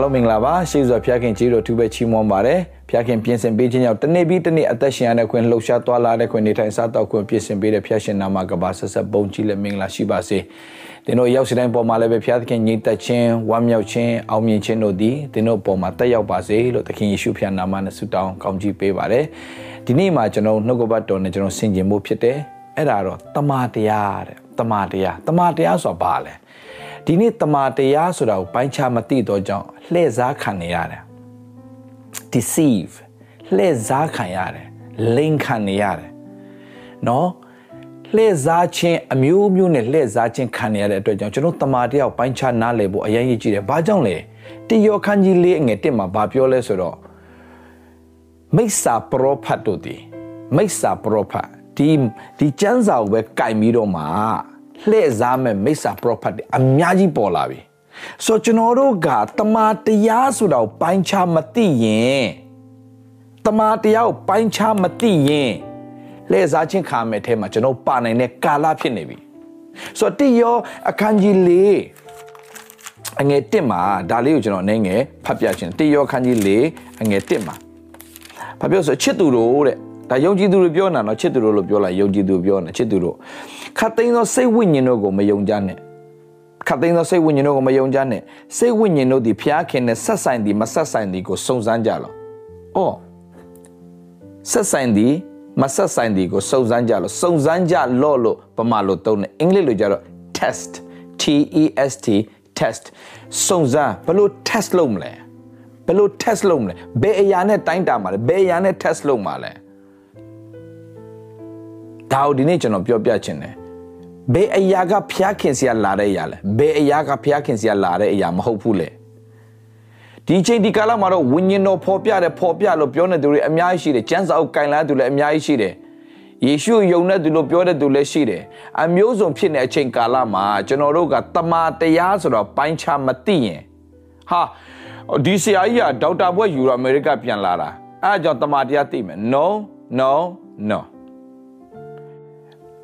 အားလုံးမင်္ဂလာပါရှေးစွာဖျားခင်ကြီးတို့သူပဲချီးမွမ်းပါတယ်ဖျားခင်ပြင်ဆင်ပေးခြင်းကြောင့်တနေ့ပြီးတနေ့အသက်ရှင်ရတဲ့ခွင့်လှုပ်ရှားသွားလာတဲ့ခွင့်နေထိုင်စားတော့ခွင့်ပြင်ဆင်ပေးတဲ့ဖျားရှင်နာမကပါဆက်ဆက်ပုံကြီးလည်းမင်္ဂလာရှိပါစေသင်တို့ရောက်စီတိုင်းပေါ်မှာလည်းပဲဖျားခင်ညီသက်ခြင်းဝမ်းမြောက်ခြင်းအောင်မြင်ခြင်းတို့သည်သင်တို့ပေါ်မှာတက်ရောက်ပါစေလို့သခင်ယေရှုဖျားနာမနဲ့ဆုတောင်းကောင်းချီးပေးပါတယ်ဒီနေ့မှာကျွန်တော်နှုတ်ကပတ်တော်နဲ့ကျွန်တော်ဆင်ခြင်ဖို့ဖြစ်တယ်အဲ့ဒါတော့တမာတရားတဲ့တမာတရားတမာတရားဆိုတာဘာလဲ ဒီနေ့တမာတရားဆိုတာကိုပိုင်းခြားမသိတော့ကြောင့်လှည့်စားခံနေရတယ် deceive လှည့်စားခံရတယ်လိန်ခံနေရတယ်နော်လှည့်စားခြင်းအမျိုးမျိုးနဲ့လှည့်စားခြင်းခံရတဲ့အတွက်ကြောင့်ကျွန်တော်တမာတရားပိုင်းခြားနားလည်ဖို့အရင်ကြီးကြည့်တယ်။ဘာကြောင့်လဲ။တယောခန်းကြီးလေးအငယ်တစ်မှာဘာပြောလဲဆိုတော့မိစ္ဆာပရောဖတ်တို့ဒီမိစ္ဆာပရောဖတ်ဒီဒီကျမ်းစာကိုပဲကြိုက်ပြီးတော့မှ လှည့်စားမဲ့မိစ္ဆာပရောဖတ်တွေအများကြီးပေါ်လာပြီဆိုကျွန်တော်တို့ကတမာတရားဆိုတာကိုပိုင်းခြားမသိရင်တမာတရားကိုပိုင်းခြားမသိရင်လှည့်စားခြင်းခါမဲ့အဲမှာကျွန်တော်ပါနိုင်တဲ့ကာလဖြစ်နေပြီဆိုတော့တိယောအခန်းကြီး၄အငယ်1မှာဒါလေးကိုကျွန်တော်အနေငယ်ဖတ်ပြခြင်းတိယောအခန်းကြီး၄အငယ်1မှာဖတ်ပြောဆိုချစ်သူတို့တဲ့ဒါယုံကြည်သူတွေပြောနေတာနော်ချစ်သူတို့လို့ပြောလိုက်ယုံကြည်သူပြောနေတာချစ်သူတို့ ခတ်သိမ်းသောစိတ်ဝိညာဉ်တို့ကိုမယုံကြနဲ့ခတ်သိမ်းသောစိတ်ဝိညာဉ်တို့ကိုမယုံကြနဲ့စိတ်ဝိညာဉ်တို့သည်ဖျားခင်နဲ့ဆက်ဆိုင်သည်မဆက်ဆိုင်သည်ကိုစုံစမ်းကြလော။အော်ဆက်ဆိုင်သည်မဆက်ဆိုင်သည်ကိုစုံစမ်းကြလောစုံစမ်းကြလော့လို့ပမာလို့သုံးတယ်အင်္ဂလိပ်လိုကြတော့ test T E S T test စုံစမ်းဘယ်လို test လုပ်မလဲဘယ်လို test လုပ်မလဲဘယ်အရာနဲ့တိုင်းတာမှာလဲဘယ်အရာနဲ့ test လုပ်မှာလဲဒါကိုဒီနေ့ကျွန်တော်ပြောပြချင်တယ် ဘယ်အရာကဖျားခင်စရာလာတဲ့အရာလဲဘယ်အရာကဖျားခင်စရာလာတဲ့အရာမဟုတ်ဘူးလေဒီချိန်ဒီကာလမှာတော့ဝိညာဉ်တော်ဖော်ပြတယ်ဖော်ပြလို့ပြောနေသူတွေအများကြီးရှိတယ်ကျမ်းစာအုပ်ကင်လာသူလည်းအများကြီးရှိတယ်ယေရှုယုံတဲ့သူလို့ပြောတဲ့သူလည်းရှိတယ်အမျိုးစုံဖြစ်နေအချိန်ကာလမှာကျွန်တော်တို့ကတမာတရားဆိုတော့ပိုင်းခြားမသိရင်ဟာဒီဆရာကြီးကဒေါက်တာဘွဲ့ယူရအမေရိကပြန်လာတာအဲအကြောင်းတမာတရားသိမယ် no no no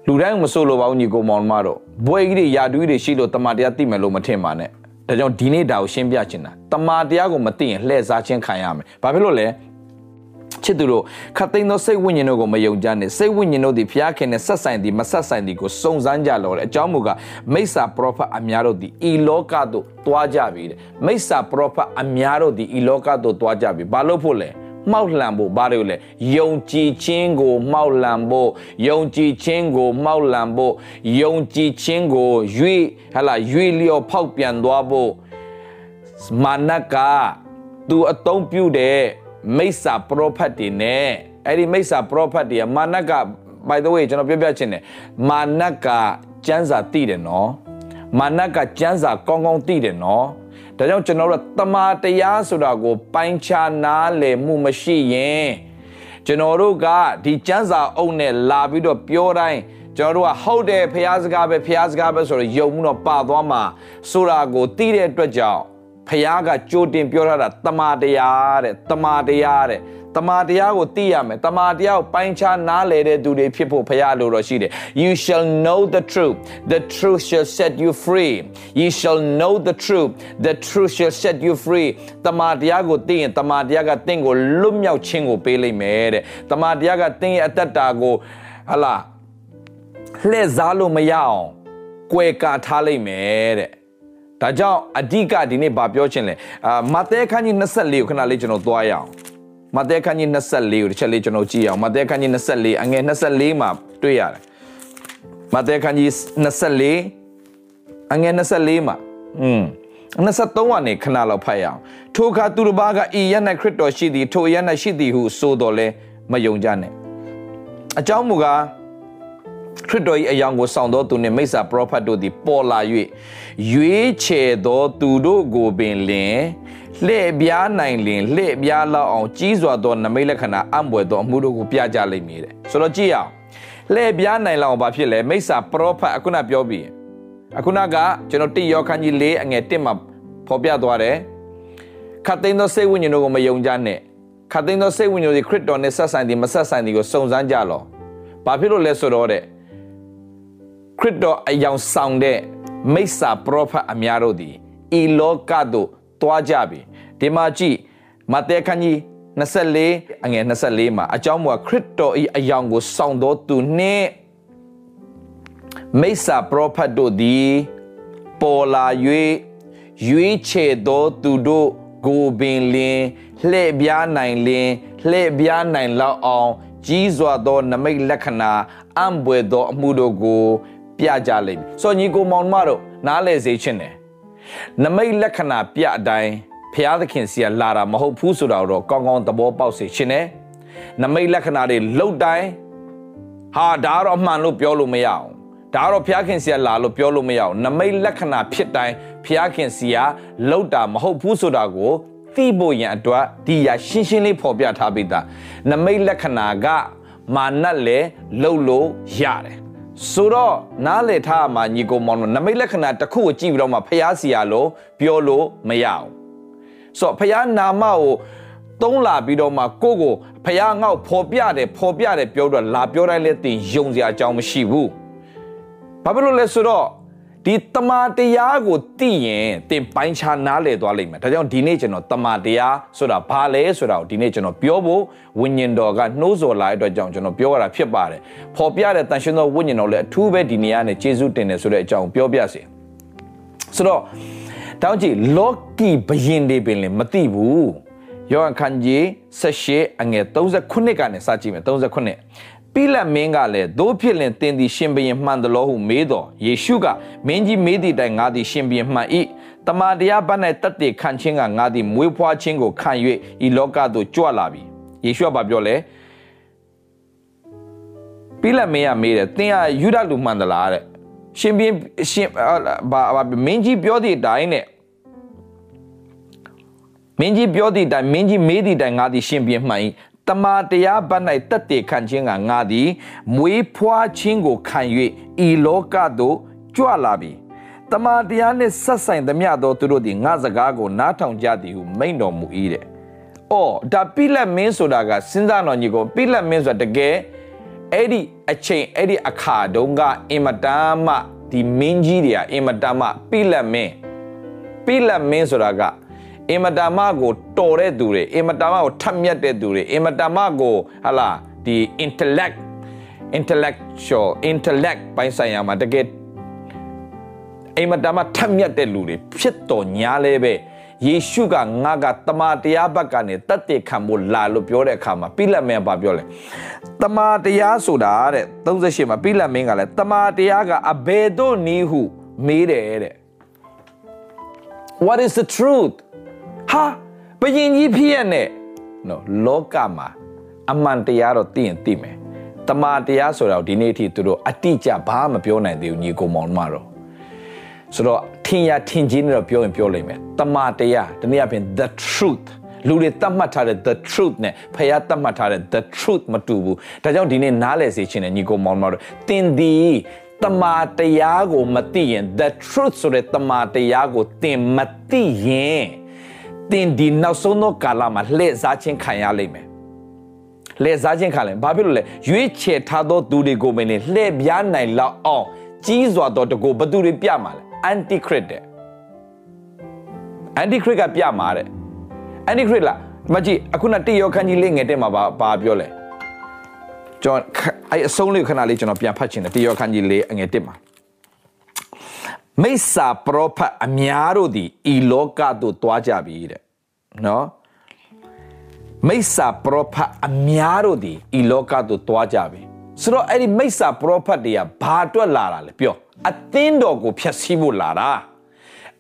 လူတိုင်းမဆိုးလို့ပါဘူးညီကိုမောင်မတို့ဘွဲကြီးတွေယာတူးတွေရှိလို့တမန်တရားသိမယ်လို့မထင်ပါနဲ့ဒါကြောင့်ဒီနေ့ဒါကိုရှင်းပြချင်တာတမန်တရားကိုမသိရင်လှည့်စားခြင်းခံရမယ်ဘာဖြစ်လို့လဲချစ်သူတို့ခတ်သိမ်းသောစိတ်ဝိညာဉ်တို့ကိုမယုံကြနဲ့စိတ်ဝိညာဉ်တို့သည်ဖျားခင်နဲ့ဆက်ဆိုင်သည်မဆက်ဆိုင်သည်ကိုစုံစမ်းကြလောတဲ့အကြောင်းမူကားမိစ္ဆာပရောဖက်အများတို့သည်ဤလောကသို့တွားကြပြီတဲ့မိစ္ဆာပရောဖက်အများတို့သည်ဤလောကသို့တွားကြပြီဘာလို့ဖို့လဲ မှောက်လှန်ဖို့ဘာလို့လဲယုံကြည်ခြင်းကိုမှောက်လှန်ဖို့ယုံကြည်ခြင်းကိုမှောက်လှန်ဖို့ယုံကြည်ခြင်းကိုရွေဟလာရွေလျော်ဖောက်ပြန်သွားဖို့မာနကသူအသုံးပြုတဲ့မိစ္ဆာပရောဖက်တွေနဲ့အဲ့ဒီမိစ္ဆာပရောဖက်တွေကမာနက by the way ကျွန်တော်ပြောပြချင်တယ်မာနကကျမ်းစာသိတယ်နော်မာနကကျမ်းစာကောင်းကောင်းသိတယ်နော် ဒါကြောင့်ကျွန်တော်တို့တမာတရားဆိုတာကို ပိုင်းခြားနားလည်မှုမရှိရင်ကျွန်တော်တို့ကဒီကျမ်းစာအုပ်နဲ့လာပြီးတော့ပြောတိုင်းကျွန်တော်တို့ကဟုတ်တယ်ဖះစကားပဲဖះစကားပဲဆိုတော့ယုံမှုတော့ပါသွားမှာဆိုတာကိုသိတဲ့အတွက်ကြောင့်ဖះကကြိုတင်ပြောထားတာတမာတရားတဲ့တမာတရားတဲ့ တမာတရားကိုသိရမယ်တမာတရားကိုပိုင်းခြားနားလည်တဲ့သူတွေဖြစ်ဖို့ဖရားလိုတော့ရှိတယ် you shall know the truth the truth shall set you free you shall know the truth the truth shall set you free တမာတရားကိုသိရင်တမာတရားကတင့်ကိုလွတ်မြောက်ခြင်းကိုပေးလိမ့်မယ်တဲ့တမာတရားကတင့်ရဲ့အတ္တတာကိုဟလာလှည့်စားလို့မရအောင်ကွယ်ကာထားလိမ့်မယ်တဲ့ဒါကြောင့်အဓိကဒီနေ့ဗာပြောချင်လဲအာမဿဲခန်းကြီး24ကိုခဏလေးကျွန်တော်သွားရအောင် မဿဲခန်းကြီး24ကိုတစ်ချက်လေးကျွန်တော်ကြည့်အောင်မဿဲခန်းကြီး24အငယ်24မှာတွေ့ရတယ်မဿဲခန်းကြီး24အငယ်24မှာอืม23ကနေခဏလောက်ဖတ်ရအောင်ထိုအခါသူတစ်ပါးကဤရ၌ခရစ်တော်ရှိသည်ထိုရ၌ရှိသည်ဟုဆိုတော်လဲမယုံကြနဲ့အကြောင်းမူကား ခရစ်တော်၏အယောင်ကိုဆောင်သောသူနှင့်မိစ္ဆာပရောဖက်တို့သည်ပေါ်လာ၍ရွေးချယ်သောသူတို့ကိုပင်လင်လှည့်ပြားနိုင်လင်လှည့်ပြားလောက်အောင်ကြီးစွာသောနမိတ်လက္ခဏာအံ့ဘွယ်သောအမှုတို့ကိုပြကြလိမ့်မည်တဲ့ဆိုတော့ကြည့်အောင်လှည့်ပြားနိုင်လောက်ဘာဖြစ်လဲမိစ္ဆာပရောဖက်အခုနပြောပြီးအခုနကကျွန်တော်တိယောခန်းကြီး၄အငယ်၁မှာဖော်ပြသွားတယ်ခတ်သိမ်းသောစိတ်ဝိညာဉ်တို့ကိုမယုံကြနဲ့ခတ်သိမ်းသောစိတ်ဝိညာဉ်တို့ခရစ်တော်နဲ့ဆက်ဆိုင်သည်မဆက်ဆိုင်သည်ကိုစုံစမ်းကြလောဘာဖြစ်လို့လဲဆိုတော့တဲ့ ခရစ်တော်အယောင်ဆောင်တဲ့မိစ္ဆာပရောဖက်အများတို့သည်ဤလောကသို့သွားကြပြီဒီမှာကြည့်မဿဲခန်းကြီး24အငယ်24မှာအကြောင်းမူခရစ်တော်၏အယောင်ကိုစောင့်တော်သူနှင့်မိစ္ဆာပရောဖက်တို့သည်ပေါ်လာ၍ရွေးချယ်သောသူတို့ကိုပင်လင်လှည့်ပြားနိုင်လင်လှည့်ပြားနိုင်လောက်အောင် ကြီးစွာသောနမိတ်လက္ခဏာအံ့ဘွယ်သောအမှုတို့ကို ပြကြလိမ့်မည်။ဆိုညီကိုမောင်မတို့နားလည်စေခြင်းတယ်။နမိတ်လက္ခဏာပြအတိုင်းဖျားသခင်စီကလာတာမဟုတ်ဘူးဆိုတာတော့ကောင်းကောင်းသဘောပေါက်စေခြင်းတယ်။နမိတ်လက္ခဏာတွေလုတ်တိုင်းဟာဒါတော့အမှန်လို့ပြောလို့မရအောင်ဒါတော့ဘုရားခင်စီကလာလို့ပြောလို့မရအောင်နမိတ်လက္ခဏာဖြစ်တိုင်းဘုရားခင်စီကလောက်တာမဟုတ်ဘူးဆိုတာကိုသိဖို့ရန်အတွက်ဒီရရှင်းရှင်းလေးဖော်ပြထားပြီးသားနမိတ်လက္ခဏာကမာနတ်လေလှုပ်လို့ရတယ် ဆိုတော့နားလည်ထားမှာညီကိုမောင်တို့နမိတ်လက္ခဏာတစ်ခုကိုကြည့်ပြီးတော့မှဖះစီရလို့ပြောလို့မရအောင်ဆိုတော့ဖះနာမကိုသုံးလာပြီးတော့မှကိုကိုဖះငေါ့ဖော်ပြတယ်ဖော်ပြတယ်ပြောတော့လာပြောတိုင်းလဲတင်ယုံစရာအကြောင်းမရှိဘူးဘာဖြစ်လို့လဲဆိုတော့ ဒီတမာတရားကိုသိရင်သင်ပိုင်းခြားနားလည်သွားလိမ့်မယ်ဒါကြောင့်ဒီနေ့ကျွန်တော်တမာတရားဆိုတာဘာလဲဆိုတာကိုဒီနေ့ကျွန်တော်ပြောဖို့ဝိညာဉ်တော်ကနှိုးဆော်လာတဲ့အတွက်ကြောင့်ကျွန်တော်ပြောရတာဖြစ်ပါတယ်ပေါ်ပြတဲ့တန်ရှင်သောဝိညာဉ်တော်လည်းအထူးပဲဒီနေရာနဲ့ကျေးဇူးတင်တယ်ဆိုတဲ့အကြောင်းပြောပြစေဆိုတော့တောင်းကြည့်လောကီဘယင်တွေပင်လည်းမသိဘူးယောဟန်ခန်းကြီး78အငယ်39ကနေစကြည့်မယ်39 ပိလတ်မင်းကလည်းသို့ဖြစ်လင်တင်သည်ရှင်ဘရင်မှန်တယ်လို့ဟုမေးတော်ယေရှုကမင်းကြီးမေးသည့်တိုင်ငါသည်ရှင်ဘရင်မှန်၏တမန်တရားဘတ်၌တက်တည်ခံခြင်းကငါသည်မွေးဖွားခြင်းကိုခံ၍ဤလောကသို့ကြွလာပြီယေရှုကပြောလဲပိလတ်မင်းကမေးတယ်သင်ဟာယူဒလူမှန်သလားတဲ့ရှင်ဘရင်ရှင်ဘာဘာမင်းကြီးပြောသည့်အတိုင်းနဲ့မင်းကြီးပြောသည့်အတိုင်းမင်းကြီးမေးသည့်အတိုင်းငါသည်ရှင်ဘရင်မှန်၏ တမာတရားဘတ်၌တက်တည်ခံခြင်းကငါသည်မွေးဖွားခြင်းကိုခံ၍ဤလောကသို့ကြွလာပြီတမာတရားနှင့်ဆက်ဆိုင်သမျှသောသူတို့သည်ငါစကားကိုနားထောင်ကြသည်ဟုမိန့်တော်မူ၏တဲ့။အော်ဒါပိလက်မင်းဆိုတာကစဉ်းစားတော်ညီကိုပိလက်မင်းဆိုတာတကယ်အဲ့ဒီအချိန်အဲ့ဒီအခါတုန်းကအင်မတန်မှဒီမင်းကြီးတွေကအင်မတန်မှပိလက်မင်းပိလက်မင်းဆိုတာက အင်မတမကိုတော်တဲ့သူတွေအင်မတမကိုထက်မြက်တဲ့သူတွေအင်မတမကိုဟာလာဒီ intellect intellectual intellect ပိုင်းဆိုင်ရာမှာတကယ်အင်မတမထက်မြက်တဲ့လူတွေဖြစ်တော်ညာလဲပဲယေရှုကငါကတမန်တရားဘက်ကနေတတ်တဲ့ခံဖို့လာလို့ပြောတဲ့အခါမှာပိလက်မင်းကပြောလဲတမန်တရားဆိုတာတဲ့38မှာပိလက်မင်းကလည်းတမန်တရားကအဘယ်သို့နည်းဟုမေးတယ်တဲ့ What is the truth ဟာဘယင်ကြီးဖြစ်ရနဲ့နော်လောကမှာအမှန်တရားတော့သိရင်သိမယ်တမာတရားဆိုတော့ဒီနေ့အထိသူတို့အတိအကျဘာမှမပြောနိုင်သေးဘူးညီကောင်မောင်မတော့ဆိုတော့ထင်ရထင်ကြီးနဲ့တော့ပြောရင်ပြောလိမ့်မယ်တမာတရားတနည်းအားဖြင့် the truth လူတွေတတ်မှတ်ထားတဲ့ the truth နဲ့ဖခင်တတ်မှတ်ထားတဲ့ the truth မတူဘူးဒါကြောင့်ဒီနေ့နားလည်စေချင်တယ်ညီကောင်မောင်မတို့သင်ဒီတမာတရားကိုမသိရင် the truth ဆိုတဲ့တမာတရားကိုသင်မသိရင် တင်ဒီနောက်ဆုံးသောကာလမှာလှည့်စားခြင်းခံရလိမ့်မယ်လှည့်စားခြင်းခံလဲဘာဖြစ်လို့လဲရွေးချယ်ထားသောသူတွေကိုမင်းလှည့်ပြားနိုင်လောက်အောင်ကြီးစွာသောတကူဘသူတွေပြမှာလဲ antichrist တဲ့ antichrist ကပြမှာတဲ့ antichrist လားမကြည့်အခုနတိယောခန်းကြီးလေးငယ်တဲ့မှာဘာဘာပြောလဲကျွန်တော်အဲ့အဆုံးလေးခဏလေးကျွန်တော်ပြန်ဖတ်ချင်တယ်တိယောခန်းကြီးလေးငယ်တစ်မှာ မိစ္ဆာပရောဖက်အများတို့သည်ဤလောကသို့တွားကြပြီတဲ့နော်မိစ္ဆာပရောဖက်အများတို့သည်ဤလောကသို့တွားကြပြီဆိုတော့အဲ့ဒီမိစ္ဆာပရောဖက်တွေကဘာအတွက်လာတာလဲပြောအသင်းတော်ကိုဖျက်ဆီးဖို့လာတာ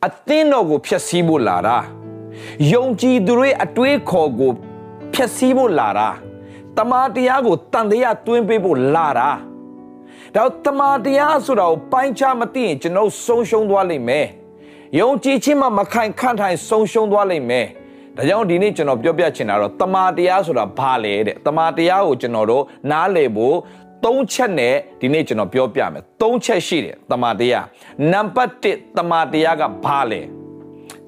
အသင်းတော်ကိုဖျက်ဆီးဖို့လာတာယုံကြည်သူတွေအတွေးခေါ်ကိုဖျက်ဆီးဖို့လာတာတမန်တရားကိုတန်တရားတွင်းပေးဖို့လာတာ ဒါတမာတရားဆိုတာကိုပိုင်းခြားမသိရင်ကျွန်တော်ဆုံးရှုံးသွားလိမ့်မယ်ယုံကြည်ခြင်းမှမခိုင်ခန့်ထိုင်ဆုံးရှုံးသွားလိမ့်မယ်ဒါကြောင့်ဒီနေ့ကျွန်တော်ပြောပြချင်တာတော့တမာတရားဆိုတာဘာလဲတဲ့တမာတရားကိုကျွန်တော်တို့နားလည်ဖို့သုံးချက်နဲ့ဒီနေ့ကျွန်တော်ပြောပြမယ်သုံးချက်ရှိတယ်တမာတရားနံပါတ်1တမာတရားကဘာလဲ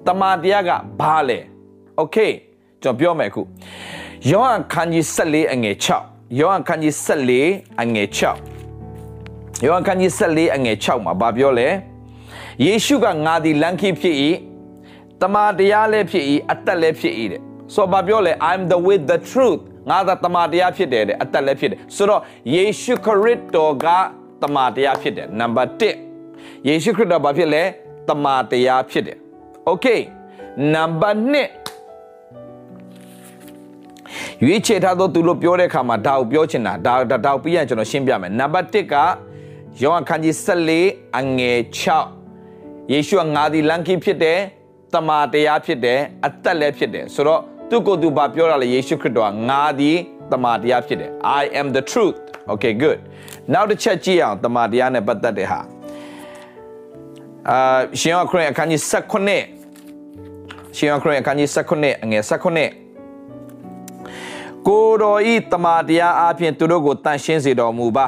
တမာတရားကဘာလဲโอเคကျွန်တော်ပြောမယ်အခုယောဟန်ခန်းကြီး14အငယ်6ယောဟန်ခန်းကြီး14အငယ်6 ယောဟန်ခန်းကြီး14အငယ်6မှာဗာပြောလဲယေရှုကငါသည်လမ်းခီးဖြစ်၏တမာတရားလည်းဖြစ်၏အသက်လည်းဖြစ်၏တဲ့ဆိုတော့ဘာပြောလဲ I'm the with the truth ငါသာတမာတရားဖြစ်တယ်တဲ့အသက်လည်းဖြစ်တယ်ဆိုတော့ယေရှုခရစ်တော်ကတမာတရားဖြစ်တယ်နံပါတ်1ယေရှုခရစ်တော်ဘာဖြစ်လဲတမာတရားဖြစ်တယ် Okay နံပါတ်2ရွေးချယ်ထားသောသူလို့ပြောတဲ့အခါမှာဒါကိုပြောချင်တာဒါဒါကိုပြီးရင်ကျွန်တော်ရှင်းပြမယ်နံပါတ်1က ယောဟန်ခန်းကြီး14အငယ်6ယေရှုကငါသည်လမ်းခီးဖြစ်တယ်တမာတရားဖြစ်တယ်အသက်လည်းဖြစ်တယ်ဆိုတော့သူကိုယ်သူဘာပြောရလဲယေရှုခရစ်တော်ကငါသည်တမာတရားဖြစ်တယ် I am the truth okay good နောက်တစ်ချက်ကြည့်အောင်တမာတရားနဲ့ပတ်သက်တဲ့ဟာအာရှင်ယောခရစ်အခန်းကြီး19ရှင်ယောခရစ်အခန်းကြီး19အငယ်19ကိုတော်ဤတမာတရားအပြင်သူတို့ကိုတန်ရှင်းစေတော်မူပါ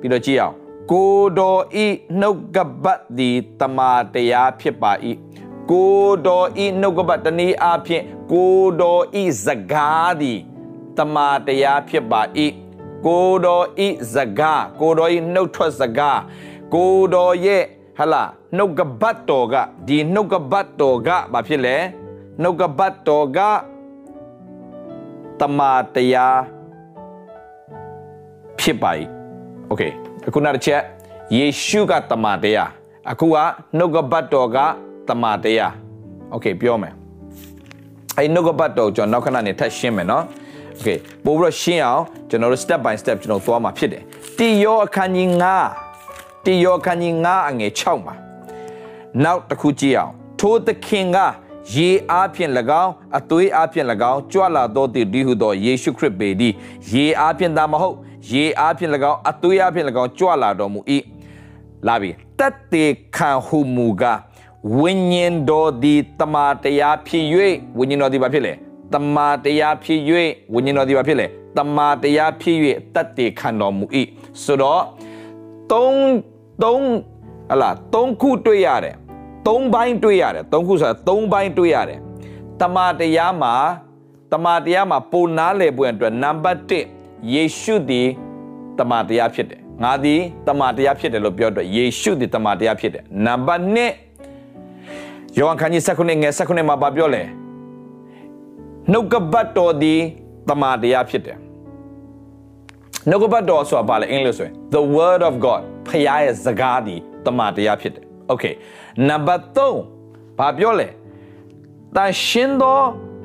ပြီးတော့ကြည့်အောင် ကိုတော်ဤနှုတ်ကပတ်သည်တမာတရားဖြစ်ပါ၏ကိုတော်ဤနှုတ်ကပတ်တနည်းအားဖြင့်ကိုတော်ဤစကားသည်တမာတရားဖြစ်ပါ၏ကိုတော်ဤစကားကိုတော်ဤနှုတ်ထွက်စကားကိုတော်ရဲ့ဟလာနှုတ်ကပတ်တော်ကဒီနှုတ်ကပတ်တော်ကဘာဖြစ်လဲနှုတ်ကပတ်တော်ကတမာတရားဖြစ်ပါ යි okay အ ခုနောက်တစ်ချက်ယေရှုကတမာတရားအခုကနှုတ်ကပတ်တော်ကတမာတရား okay ပြောမယ်အဲနှုတ်ကပတ်တော်ကျွန်တော်နောက်ခဏနေထပ်ရှင်းမယ်နော် okay ပို့ပြီးတော့ရှင်းအောင်ကျွန်တော်တို့ step by step ကျွန်တော်သွားမှာဖြစ်တယ်တီယောအခန်းကြီး9တီယောအခန်းကြီး9အငယ်6မှာနောက်တစ်ခုကြည့်အောင်ထိုသခင်ကရေအားဖြင့်၎င်းအသွေးအားဖြင့်၎င်းကြွလာသောတည်ဒီဟုသောယေရှုခရစ်ပေသည်ရေအားဖြင့်သာမဟုတ် ရေအားဖြင့်၎င်းအသွေးအားဖြင့်၎င်းကြွလာတော်မူ၏လာပြီတတ်တေခံဟုမူကားဝိညာဉ်တော်သည်တမာတရားဖြစ်၍ဝိညာဉ်တော်သည်ဘာဖြစ်လဲတမာတရားဖြစ်၍ဝိညာဉ်တော်သည်ဘာဖြစ်လဲတမာတရားဖြစ်၍တတ်တေခံတော်မူ၏ဆိုတော့သုံးသုံးဟလာသုံးခုတွေ့ရတယ်သုံးပိုင်းတွေ့ရတယ်သုံးခုဆိုတာသုံးပိုင်းတွေ့ရတယ်တမာတရားမှာတမာတရားမှာပုံနာလေပွင့်အတွက်နံပါတ်1 ယေရှုသည်တမာတရားဖြစ်တယ်ငါသည်တမာတရားဖြစ်တယ်လို့ပြောတော့ယေရှုသည်တမာတရားဖြစ်တယ်နံပါတ်2ယောဟန်ခန်းကြီး19ငယ်19မှာပြောလဲနှုတ်ကပတ်တော်သည်တမာတရားဖြစ်တယ်နှုတ်ကပတ်တော်ဆိုတာဘာလဲအင်္ဂလိပ်ဆိုရင် the word of god ဖခင်ရဲ့စကားသည်တမာတရားဖြစ်တယ် okay နံပါတ်3ဘာပြောလဲတန်ရှင်းသော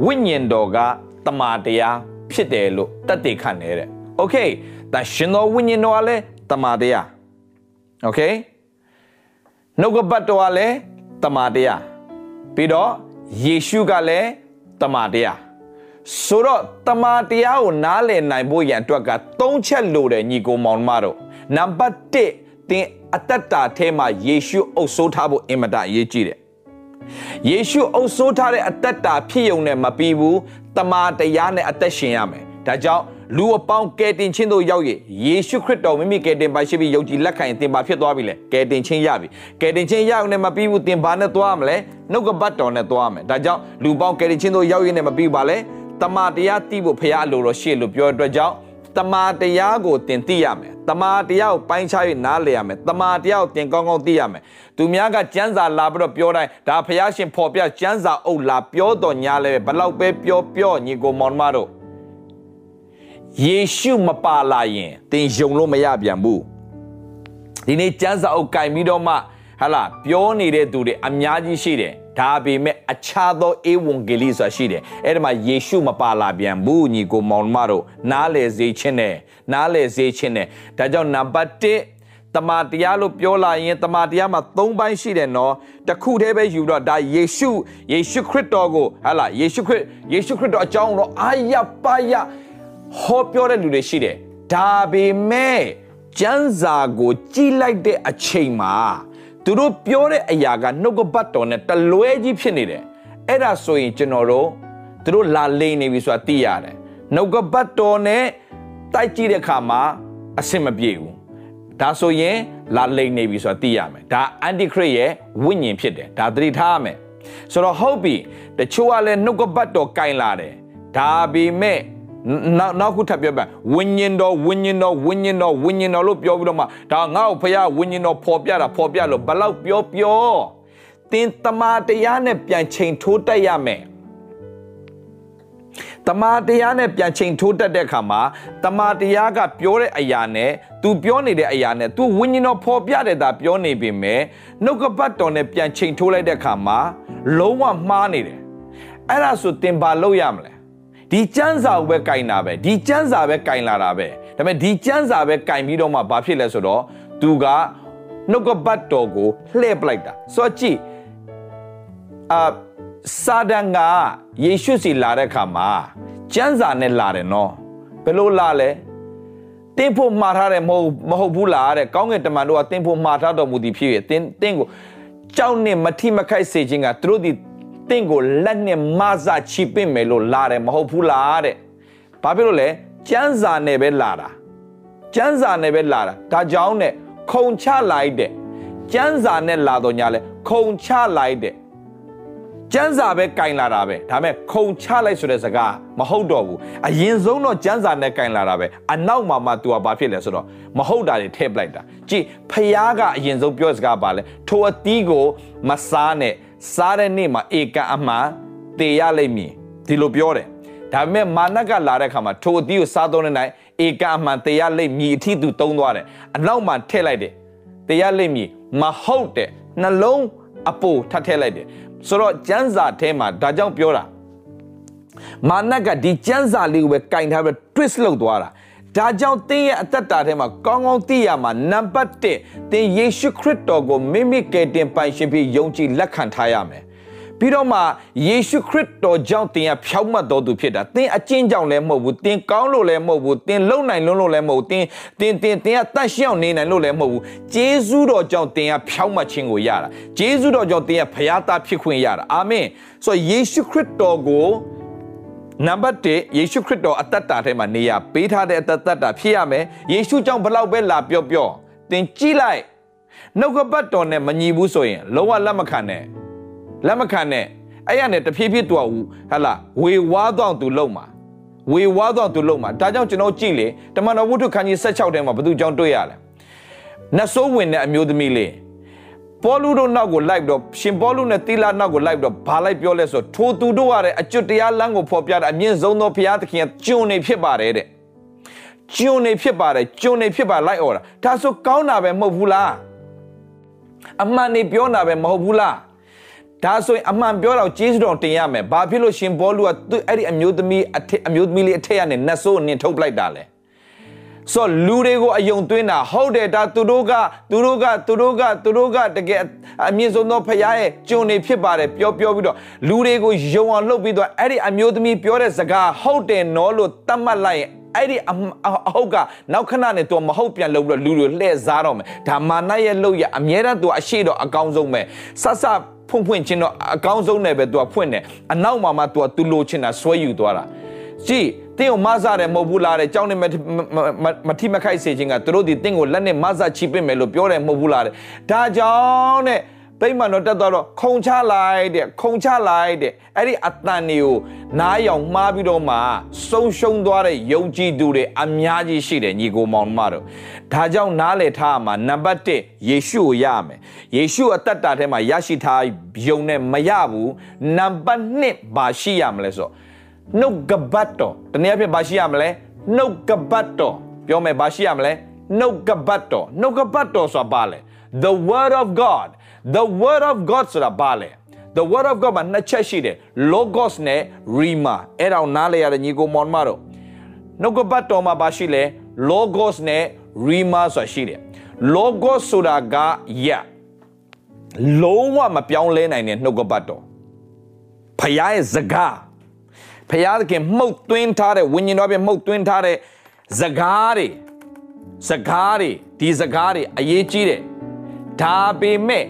ဝိညာဉ်တော်ကတမာတရား ဖြစ်တယ်လို့တတ်သိခံနေတဲ့ okay တန်ရှင်းသောဝိညာဉ်တော်ကလည်းတမာတရား okay နှုတ်ကပတ်တော်ကလည်းတမာတရားပြီးတော့ယေရှုကလည်းတမာတရားဆိုတော့တမာတရားကိုနားလည်နိုင်ဖို့ရန်အတွက်က၃ချက်လိုတယ်ညီကိုမောင်မတို့နံပါတ်1သင်အသက်တာထဲမှာယေရှုအုပ်စိုးထားဖို့အင်မတန်အရေးကြီးတယ် ယေရှုအုပ်စိုးထားတဲ့အသက်တာဖြစ်ုံနဲ့မပြီးဘူးတမာတရားနဲ့အသက်ရှင်ရမယ်ဒါကြောင့်လူအပေါင်းကယ်တင်ခြင်းတို့ရောက်ရယေရှုခရစ်တော်မိမိကယ်တင်ပါရှိပြီးယုံကြည်လက်ခံရင်သင်ပါဖြစ်သွားပြီလေကယ်တင်ခြင်းရပြီကယ်တင်ခြင်းရအောင်နဲ့မပြီးဘူးသင်ဘာနဲ့သွားရမလဲနှုတ်ကပတ်တော်နဲ့သွားရမယ်ဒါကြောင့်လူပေါင်းကယ်တင်ခြင်းတို့ရောက်ရနဲ့မပြီးပါလဲတမာတရားသိဖို့ဖရားအလိုတော်ရှေ့လို့ပြောအတွက်ကြောင့်တမာတရားကိုသင်သိရမယ် တမာတရားကိုပိုင်းခြား၍နားလည်ရမယ်တမာတရားကိုသင်ကောင်းကောင်းသိရမယ်သူများကကျမ်းစာလာပြီးတော့ပြောတိုင်းဒါဖရားရှင်ဖော်ပြကျမ်းစာအုပ်လာပြောတော်ညာလဲဘလောက်ပဲပြောပြောညီကိုမောင်မတို့ယေရှုမပါလာရင်သင်ယုံလို့မရပြန်ဘူးဒီနေ့ကျမ်းစာအုပ်ကင်ပြီးတော့မှဟာလာပြောနေတဲ့သူတွေအများကြီးရှိတယ် ဒါပေမဲ့အခြားသောဧဝံဂေလိဆိုတာရှိတယ်အဲ့ဒီမှာယေရှုမပါလာပြန်ဘူးညီကိုမောင်မတို့နားလေစေခြင်းနဲ့နားလေစေခြင်းနဲ့ဒါကြောင့်နံပါတ်1တမန်တရားလို့ပြောလာရင်တမန်တရားမှာ၃ပိုင်းရှိတယ်နော်တခုတည်းပဲယူတော့ဒါယေရှုယေရှုခရစ်တော်ကိုဟာလာယေရှုခရစ်ယေရှုခရစ်တော်အကြောင်းတော့အာရပါရဟောပြောတဲ့လူတွေရှိတယ်ဒါပေမဲ့ကျမ်းစာကိုကြည်လိုက်တဲ့အချိန်မှာ သူတို့ပြောတဲ့အရာကနှုတ်ကပတ်တော်နဲ့တလွဲကြီးဖြစ်နေတယ်အဲ့ဒါဆိုရင်ကျွန်တော်တို့သူတို့လာလိမ့်နေပြီဆိုတာသိရတယ်နှုတ်ကပတ်တော်နဲ့တိုက်ကြည့်တဲ့အခါမှာအဆင်မပြေဘူးဒါဆိုရင်လာလိမ့်နေပြီဆိုတာသိရမယ်ဒါအန်တီခရစ်ရဲ့ဝိညာဉ်ဖြစ်တယ်ဒါသတိထားရမယ်ဆိုတော့ဟုတ်ပြီတချို့ကလည်းနှုတ်ကပတ်တော်ကင်လာတယ်ဒါပေမဲ့ နောက်နောက်ခုထပ်ပြောပြဝိညာဉ်တော်ဝိညာဉ်တော်ဝိညာဉ်တော်ဝိညာဉ်တော်လို့ပြောပြီးတော့မှဒါငါ့ကိုဖခင်ဝိညာဉ်တော်ဖော်ပြတာဖော်ပြလို့ဘလောက်ပြောပြောသင်တမာတရားနဲ့ပြန်ချိန်ထိုးတက်ရမယ်တမာတရားနဲ့ပြန်ချိန်ထိုးတက်တဲ့အခါမှာတမာတရားကပြောတဲ့အရာနဲ့ तू ပြောနေတဲ့အရာနဲ့ तू ဝိညာဉ်တော်ဖော်ပြတဲ့တာပြောနေပြီမဲ့နှုတ်ကပတ်တော်နဲ့ပြန်ချိန်ထိုးလိုက်တဲ့အခါမှာလုံးဝမှားနေတယ်အဲ့ဒါဆိုတင်ပါလို့ရမလဲ ဒီကျမ်းစာကိုပဲကင်တာပဲဒီကျမ်းစာပဲကင်လာတာပဲဒါပေမဲ့ဒီကျမ်းစာပဲကင်ပြီးတော့မှဘာဖြစ်လဲဆိုတော့ तू ကနှုတ်ကပတ်တော်ကိုလှည့်ပလိုက်တာဆိုတော့ကြည့်အာစာဒန်ကယေရှုစီလာတဲ့ခါမှာကျမ်းစာနဲ့လာတယ်နော်ဘယ်လိုလာလဲတင်းဖို့မှားထားတယ်မဟုတ်မဟုတ်ဘူးလားတဲ့ကောင်းကင်တမန်တို့ကတင်းဖို့မှားထားတော်မူသည်ဖြစ်ရဲ့တင်းတင်းကိုကြောက်နဲ့မထိမခိုက်စေခြင်းကသူတို့ဒီ တင်းကိုလက်နဲ့မဆာချီပင့်မယ်လို့လာတယ်မဟုတ်ဘူးလားတဲ့ဘာဖြစ်လို့လဲကျမ်းစာနဲ့ပဲလာတာကျမ်းစာနဲ့ပဲလာတာဒါကြောင့်နဲ့ခုံချလိုက်တဲ့ကျမ်းစာနဲ့လာတော့ညာလဲခုံချလိုက်တဲ့ကျမ်းစာပဲကင်လာတာပဲဒါပေမဲ့ခုံချလိုက်ဆိုတဲ့စကားမဟုတ်တော့ဘူးအရင်ဆုံးတော့ကျမ်းစာနဲ့ကင်လာတာပဲအနောက်မှာမှ तू ကဘာဖြစ်လဲဆိုတော့မဟုတ်တာတွေထည့်ပလိုက်တာကြည့်ဖျားကအရင်ဆုံးပြောစကားပါလဲထိုအသီးကိုမစားနဲ့ စားတဲ့နေ့မှာဧကန်အမှန်တည်ရလိမ့်မည်ဒီလိုပြောတယ်ဒါပေမဲ့မာနကလာတဲ့ခါမှာထိုအသီးကိုစားတော့တဲ့နိုင်ဧကန်အမှန်တည်ရလိမ့်မည်အထီးသူတုံးသွားတယ်အနောက်မှာထည့်လိုက်တယ်တည်ရလိမ့်မည်မဟုတ်တဲ့နှလုံးအပိုထပ်ထည့်လိုက်တယ်ဆိုတော့ကျမ်းစာထဲမှာဒါကြောင့်ပြောတာမာနကဒီကျမ်းစာလေးကိုပဲကင်ထားပြီး twist လုပ်သွားတာ ဒါကြောင့်သင်ရဲ့အသက်တာထဲမှာကောင်းကောင်းသိရမှာနံပါတ်1သင်ယေရှုခရစ်တော်ကိုမိမိကယ်တင်ပိုင်ရှင်ဖြစ်ယုံကြည်လက်ခံထားရမယ်ပြီးတော့မှယေရှုခရစ်တော်ကြောင့်သင်ကဖြောင့်မတ်တော်သူဖြစ်တာသင်အကျင့်ကြောင့်လည်းမဟုတ်ဘူးသင်ကောင်းလို့လည်းမဟုတ်ဘူးသင်လုံနိုင်လွန်းလို့လည်းမဟုတ်ဘူးသင်သင်သင်သင်ကတတ်ရှောင်နေနိုင်လို့လည်းမဟုတ်ဘူးဂျေဇုတော်ကြောင့်သင်ကဖြောင့်မတ်ခြင်းကိုရတာဂျေဇုတော်ကြောင့်သင်ကဖျားသားဖြစ်ခွင့်ရတာအာမင်ဆိုတော့ယေရှုခရစ်တော်ကို နံပါတ်1ယေရှုခရစ်တော်အသက်တာထဲမှာနေရပေးထားတဲ့အသက်တာဖြစ်ရမယ်ယေရှုကြောင့်ဘလောက်ပဲလာပြောပြောသင်ကြည့်လိုက်နှုတ်ကပတ်တော်နဲ့မညီဘူးဆိုရင်လုံးဝလက်မခံနဲ့လက်မခံနဲ့အဲ့ရနဲ့တဖြည်းဖြည်းတူဟဟလာဝေဝါးတော့သူလုံမှာဝေဝါးတော့သူလုံမှာဒါကြောင့်ကျွန်တော်ကြည့်လေတမန်တော်ဝုဒ္ဓခန်းကြီး16ထဲမှာဘသူကြောင့်တွေ့ရလဲနတ်ဆိုးဝင်တဲ့အမျိုးသမီးလေး ပေါလုတို့နောက်ကိုလိုက်ပြီးတော့ရှင်ပေါလုနဲ့သီလာနောက်ကိုလိုက်ပြီးတော့ဘာလိုက်ပြောလဲဆိုထိုသူတို့ရတဲ့အကျွတ်တရားလမ်းကိုဖော်ပြတာအမြင့်ဆုံးသောဘုရားသခင်ကကျွန်နေဖြစ်ပါတယ်တဲ့ကျွန်နေဖြစ်ပါတယ်ကျွန်နေဖြစ်ပါလိုက်អော်တာဒါဆိုကောင်းတာပဲမဟုတ်ဘူးလားအမှန်နေပြောတာပဲမဟုတ်ဘူးလားဒါဆိုရင်အမှန်ပြောတော့ကျေးဇူးတော်တင်ရမယ်ဘာဖြစ်လို့ရှင်ဘောလူကသူအဲ့ဒီအမျိုးသမီးအထက်အမျိုးသမီးလေးအထက်ကနေနတ်ဆိုးနင်ထုတ်ပလိုက်တာလဲ ဆိုလူတွေကိုအယုံသွင်းတာဟုတ်တယ်ဒါသူတို့ကသူတို့ကသူတို့ကသူတို့ကတကယ်အမြင့်ဆုံးသောဖခင်ရဲ့ကျွန်နေဖြစ်ပါတယ်ပြောပြောပြီးတော့လူတွေကိုယုံအောင်လုပ်ပြီးတော့အဲ့ဒီအမျိုးသမီးပြောတဲ့စကားဟုတ်တယ်နော်လို့သတ်မှတ်လိုက်ရင်အဲ့ဒီအဟုတ်ကနောက်ခဏနဲ့သူမဟုတ်ပြန်လုပ်ပြီးတော့လူတွေလှည့်စားတော့မယ်ဒါမာနရဲ့လုပ်ရအမြဲတမ်းသူအရှိတော့အကောင်းဆုံးပဲဆဆဖွင့်ဖွင့်ချင်းတော့အကောင်းဆုံးနဲ့ပဲသူကဖွင့်တယ်အနောက်မှာမှသူကသူလိုချင်တာဆွဲယူသွားတာ ကြည့်တင်းကိုမဆတယ်မဟုတ်ဘူးလားတဲ့ကြောင်းနဲ့မထိမခိုက်စေခြင်းကသူတို့ဒီတင်းကိုလက်နဲ့မဆချီပင့်မယ်လို့ပြောတယ်မဟုတ်ဘူးလားတဲ့ဒါကြောင့်တဲ့ဗိမာန်တော်တက်သွားတော့ခုံချလိုက်တဲ့ခုံချလိုက်တဲ့အဲ့ဒီအတန်တွေကိုနားယောင်မှားပြီးတော့မှဆုံးရှုံးသွားတဲ့ယုံကြည်သူတွေအများကြီးရှိတယ်ညီကိုမောင်မတို့ဒါကြောင့်နားလည်ထားမှာနံပါတ်1ယေရှုကိုရမယ်ယေရှုအသက်တာထဲမှာရရှိထားယုံနဲ့မရဘူးနံပါတ်2ဘာရှိရမလဲဆို နှုတ်ကပတ်တော်တနည်းအားဖြင့်ဘာရှိရမလဲနှုတ်ကပတ်တော်ပြောမယ်ဘာရှိရမလဲနှုတ်ကပတ်တော်နှုတ်ကပတ်တော်ဆိုတာဘာလဲ the word of god the word of god ဆိုတာဘာလဲ the word of god မှာနှစ်ချက်ရှိတယ် logos နဲ့ rima အဲ့ဒါကိုနားလည်ရတဲ့ညီကိုမောင်မတို့နှုတ်ကပတ်တော်မှာဘာရှိလဲ logos နဲ့ rima ဆိုတာရှိတယ် logos ဆိုတာကယလုံးဝမပြောင်းလဲနိုင်တဲ့နှုတ်ကပတ်တော်ဖခင်ရဲ့စကား ဖခင်မှုတ်သွင်းထားတဲ့ဝိညာဉ်တော်ပြမှုတ်သွင်းထားတဲ့စကားတွေစကားတွေဒီစကားတွေအရေးကြီးတယ်ဒါပေမဲ့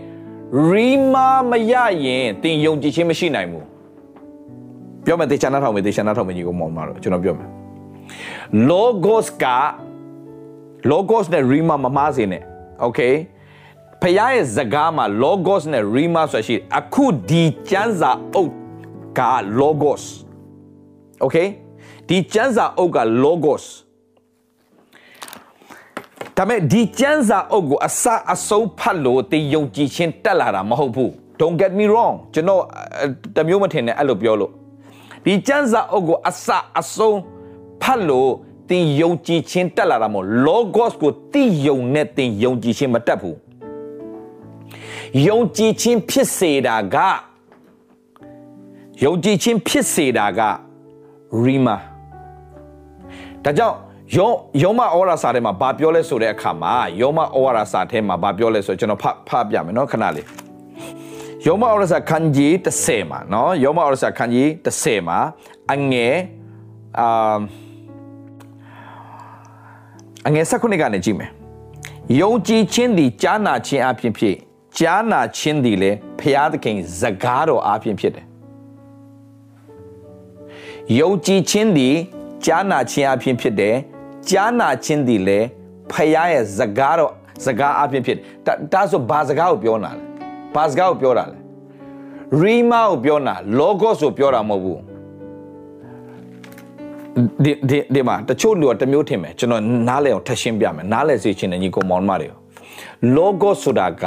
ရီမာမရရင်သင်ယုံကြည်ခြင်းမရှိနိုင်ဘူးပြောမယ်တေချာနာထောင်မယ်တေချာနာထောင်မယ်ညီကိုမောင်မတော့ကျွန်တော်ပြောမယ် logos က logos နဲ့ rima မမားစေနဲ့ okay ဖခင်ရဲ့စကားမှာ logos နဲ့ rima ဆိုရှိအခုဒီကျမ်းစာအုပ်က logos okay ဒီကျမ်းစာအုပ်က logos ဒါပေမဲ့ဒီကျမ်းစာအုပ်ကိုအစအဆုံးဖတ်လို့တင်ယုံကြည်ခြင်းတက်လာတာမဟုတ်ဘူး don't get me wrong ကျွန်တော်တမျိုးမထင်နဲ့အဲ့လိုပြောလို့ဒီကျမ်းစာအုပ်ကိုအစအဆုံးဖတ်လို့တင်ယုံကြည်ခြင်းတက်လာတာမို့ logos ကိုတိယုံနဲ့တင်ယုံကြည်ခြင်းမတက်ဘူးယုံကြည်ခြင်းဖြစ်စေတာကယုံကြည်ခြင်းဖြစ်စေတာက rima ဒါကြောင့်ယောယောမဩဝါဒစာထဲမှာဘာပြောလဲဆိုတဲ့အခါမှာယောမဩဝါဒစာထဲမှာဘာပြောလဲဆိုကျွန်တော်ဖတ်ဖတ်ပြမယ်နော်ခဏလေးယောမဩဝါဒစာခန်းကြီး30မှာနော်ယောမဩဝါဒစာခန်းကြီး30မှာအငယ်အာအငယ်၁၉ကနေကြည့်မယ်ယုံကြည်ခြင်းသည်ကြားနာခြင်းအပြင်ဖြစ်ကြားနာခြင်းသည်လည်းဖျားသခင်စကားတော်အပြင်ဖြစ်တယ် ယုံကြည်ခြင်းသည်ကြားနာခြင်းအပြင်ဖြစ်တယ်ကြားနာခြင်းသည်လည်းဖခင်ရဲ့စကားတော့စကားအပြင်ဖြစ်ဒါဆိုဘာစကားကိုပြောတာလဲဘာစကားကိုပြောတာလဲရီမာကိုပြောတာလောဂော့စ်ကိုပြောတာမဟုတ်ဘူးဒီဒီဒီမှာတချို့လူကတမျိုးထင်မယ်ကျွန်တော်နားလဲအောင်ထပ်ရှင်းပြမယ်နားလဲစေချင်တယ်ညီကောင်မောင်မတွေလောဂော့ဆိုတာက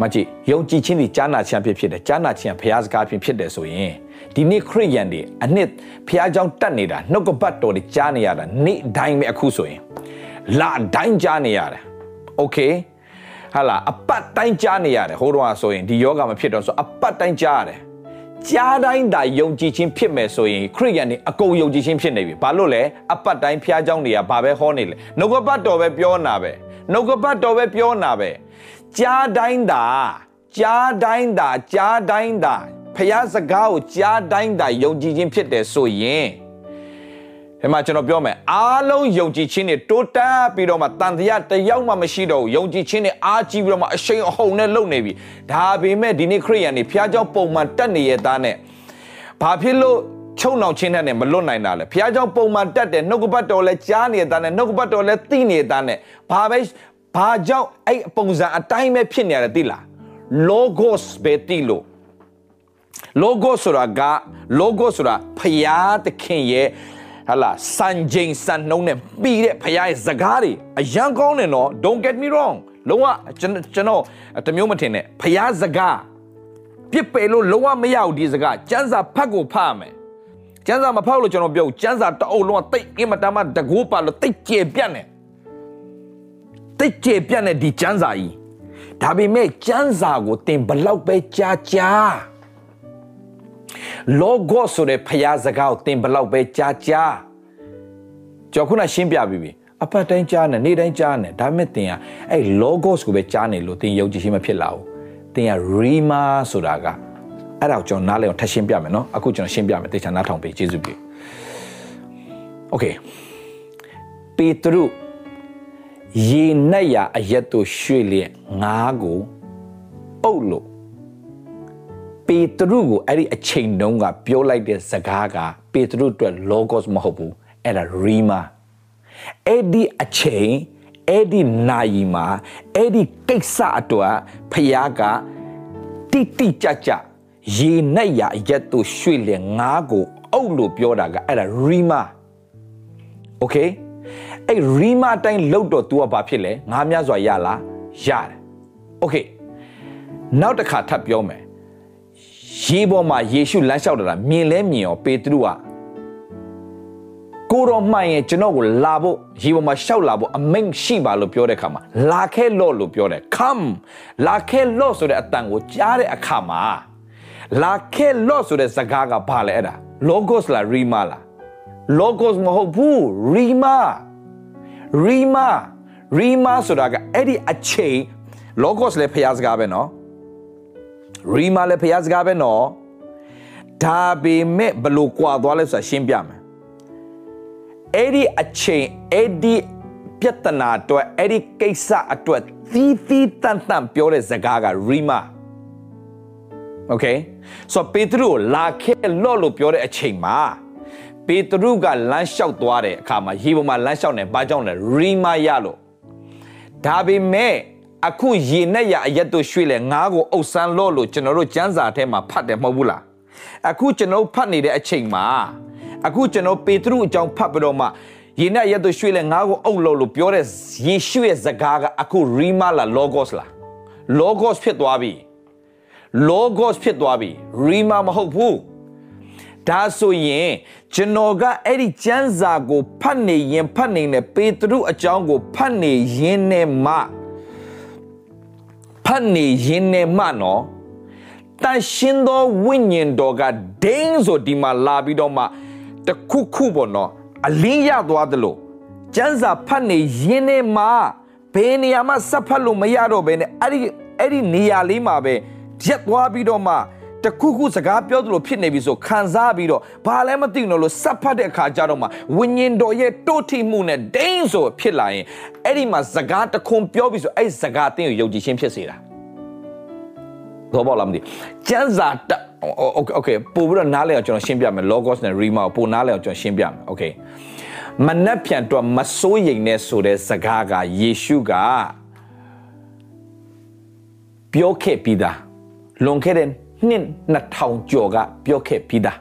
မကြည့်ယုံကြည်ခြင်းဒီကြားနာခြင်းဖြစ်ဖြစ်တယ်ကြားနာခြင်းဘုရားစကားဖြစ်ဖြစ်တယ်ဆိုရင်ဒီနေ့ခရစ်ယာန်တွေအနှစ်ဘုရားကျောင်းတက်နေတာနှုတ်ကပတ်တော်တွေကြားနေရတာနေ့တိုင်းပဲအခုဆိုရင်လာတိုင်းကြားနေရတယ်โอเคဟာလာအပတ်တိုင်းကြားနေရတယ်ဟိုတော့ဆိုရင်ဒီယောဂမဖြစ်တော့ဆိုအပတ်တိုင်းကြားရတယ်ကြားတိုင်းသာယုံကြည်ခြင်းဖြစ်မယ်ဆိုရင်ခရစ်ယာန်တွေအကုန်ယုံကြည်ခြင်းဖြစ်နေပြီဘာလို့လဲအပတ်တိုင်းဖျားเจ้าတွေကဘာပဲဟောနေလဲနှုတ်ကပတ်တော်ပဲပြောနာပဲနှုတ်ကပတ်တော်ပဲပြောနာပဲ ကြားတိုင်းသာကြားတိုင်းသာကြားတိုင်းသာဖះစကားကိုကြားတိုင်းသာယုံကြည်ခြင်းဖြစ်တယ်ဆိုရင်ဒီမှာကျွန်တော်ပြောမယ်အားလုံးယုံကြည်ခြင်းတွေတိုးတက်ပြီးတော့မှတန်တရားတယောက်မှမရှိတော့ဘူးယုံကြည်ခြင်းတွေအားကြီးပြီးတော့မှအရှိန်အဟုန်နဲ့လုပ်နေပြီဒါပေမဲ့ဒီနေ့ခရိယန်တွေဖះเจ้าပုံမှန်တက်နေရသားနဲ့ဘာဖြစ်လို့ချုံနှောင်ချင်းနဲ့မလွတ်နိုင်တာလဲဖះเจ้าပုံမှန်တက်တယ်နှုတ်ကပတ်တော်လဲကြားနေတာနဲ့နှုတ်ကပတ်တော်လဲသိနေတာနဲ့ဘာပဲ ဘာကြောင့်အဲ့ပုံစံအတိုင်းပဲဖြစ်နေရတယ်သိလား logos ပဲသိလို့ logo ဆိုတာက logo ဆိုတာဖျားသခင်ရဲ့ဟာလာစံချိန်စံနှုံးနဲ့ပြီးတဲ့ဖျားရဲ့စကားတွေအရန်ကောင်းတယ်နော် don't get me wrong လုံးဝကျွန်တော်တမျိုးမထင်နဲ့ဖျားစကားပြစ်ပယ်လို့လုံးဝမရဘူးဒီစကားစံစာဖတ်ကိုဖတ်ရမယ်စံစာမဖောက်လို့ကျွန်တော်ပြောစံစာတအုပ်လုံးကတိတ်အင်မတန်မှတကူပါလို့တိတ်ကျေပြတ်နေ တိတ်ကျေပြတ်နေဒီစံစာကြီးဒါပေမဲ့စံစာကိုတင်ဘလောက်ပဲကြားကြားလောဂောဆိုတဲ့ဖျားစကားကိုသင်ဘလောက်ပဲကြားကြားကြော်ခုနရှင်းပြပြီးပြီအပတ်တိုင်းကြားနေနေ့တိုင်းကြားနေဒါပေမဲ့သင်ကအဲ့ logos ကိုပဲကြားနေလို့သင်ယုံကြည်ခြင်းမဖြစ်လာဘူးသင်က rima ဆိုတာကအဲ့ဒါကိုကျွန်တော်နားလည်အောင်ထပ်ရှင်းပြမယ်နော်အခုကျွန်တော်ရှင်းပြမယ်တေချာနားထောင်ပေးကျေးဇူးပြု Okay ပေတရု ရေနက်ရအရက်တို့ရွှေ့လျက်ငါးကိုပုတ်လို့ပေတရုကိုအဲ့ဒီအချိန်တုန်းကပြောလိုက်တဲ့စကားကပေတရုအတွက် logos မဟုတ်ဘူးအဲ့ဒါ rima အဲ့ဒီအချိန်အဲ့ဒီနိုင်မှာအဲ့ဒီကိစ္စအတွက်ဖခင်ကတိတိကျကျရေနဲ့ရရက်တို့ရွှေ့လေငါးကိုအုပ်လို့ပြောတာကအဲ့ဒါ rima okay အဲ့ rima အတိုင်းလောက်တော့ तू ကဘာဖြစ်လဲငါးများစွာရလားရတယ် okay နောက်တစ်ခါထပ်ပြောမယ်ရေပေါ်မှာယေရှုလမ်းလျှောက်တာမြင်လဲမြင်ရောပေတရုကကိုတော်မှန်ရင်ကျွန်တော်ကိုလာဖို့ရေပေါ်မှာရှောက်လာဖို့အမိန့်ရှိပါလို့ပြောတဲ့အခါမှာလာခဲလော့လို့ပြောတယ် come လာခဲလော့ဆိုတဲ့အတန်ကိုကြားတဲ့အခါမှာလာခဲလော့ဆိုတဲ့စကားကဘာလဲအဲ့ဒါ logos လား rima လား logos မဟုတ်ဘူး rima ရီမာရီမာဆိုတာကအဲ့ဒီအချိန် logos လည်းဖျားစကားပဲနော်ရီမာလည်းဖျားစကားပဲနော်ဒါပေမဲ့ဘလို့ကွာသွားလဲဆိုတာရှင်းပြမယ်အဲ့ဒီအချိန်အဲ့ဒီပြဿနာအတွက်အဲ့ဒီကိစ္စအတွက်သီးသီးတန့်တန့်ပြောတဲ့ဇကားကရီမာ okay so ပေတရုလာခဲ့လို့လို့ပြောတဲ့အချိန်မှာ ပေတရုကလမ်းလျှောက်သွားတဲ့အခါမှာရေပေါ်မှာလမ်းလျှောက်နေဘာကြောင့်လဲရီမာရလို့ဒါပေမဲ့အခုရေနဲ့ရအရက်တို့ရွှေ့လဲငါးကိုအုပ်ဆန်းလို့လို့ကျွန်တော်တို့ကျမ်းစာထဲမှာဖတ်တယ်မဟုတ်ဘူးလားအခုကျွန်တော်ဖတ်နေတဲ့အချိန်မှာအခုကျွန်တော်ပေတရုအကြောင်းဖတ်ပြီးတော့မှရေနဲ့ရက်တို့ရွှေ့လဲငါးကိုအုပ်လို့လို့ပြောတဲ့ယေရှုရဲ့စကားကအခုရီမာလာလောဂော့စ်လားလောဂော့စ်ဖြစ်သွားပြီ logos ဖြစ်သွားပြီ rima မဟုတ်ဘူး ဒါဆိုရင်ကျွန်တော်ကအဲ့ဒီကျမ်းစာကိုဖတ်နေရင်ဖတ်နေတယ်ပေတရုအကြောင်းကိုဖတ်နေရင်နဲ့မှဖတ်နေရင်နဲ့မှနော်တန်ရှင်သောဝိညာဉ်တော်ကဒိန်းဆိုဒီမှာလာပြီးတော့မှတခုခုပေါ့နော်အလင်းရသွားသလိုကျမ်းစာဖတ်နေရင်နဲ့မှဘယ်နေရာမှစပ်ဖတ်လို့မရတော့ဘဲနဲ့အဲ့ဒီအဲ့ဒီနေရာလေးမှာပဲရက်သွားပြီးတော့မှ တခုခုစကားပြောသလိုဖြစ်နေပြီဆိုခံစားပြီးတော့ဘာလဲမသိဘူးလို့စပ်ဖတ်တဲ့အခါကျတော့မှဝိညာဉ်တော်ရဲ့တိုးထိမှုနဲ့ဒိန်းဆိုဖြစ်လာရင်အဲ့ဒီမှာစကားတခွန်ပြောပြီးဆိုအဲ့စကားတင်းကိုယုံကြည်ခြင်းဖြစ်စေတာတော့ဘောလားမသိကျန်းစာတโอเคโอเคပို့ပြီးတော့နားလဲအောင်ကျွန်တော်ရှင်းပြမယ် logos နဲ့ rima ကိုပို့နားလဲအောင်ကျွန်တော်ရှင်းပြမယ်โอเคမနှက်ပြန်တော့မစိုးရိမ်နဲ့ဆိုတဲ့စကားကယေရှုကပြောခဲ့ပြီးသားလွန်ခဲ့တဲ့ နှစ်2000ကျော်ကပြောခဲ့ပြီးသား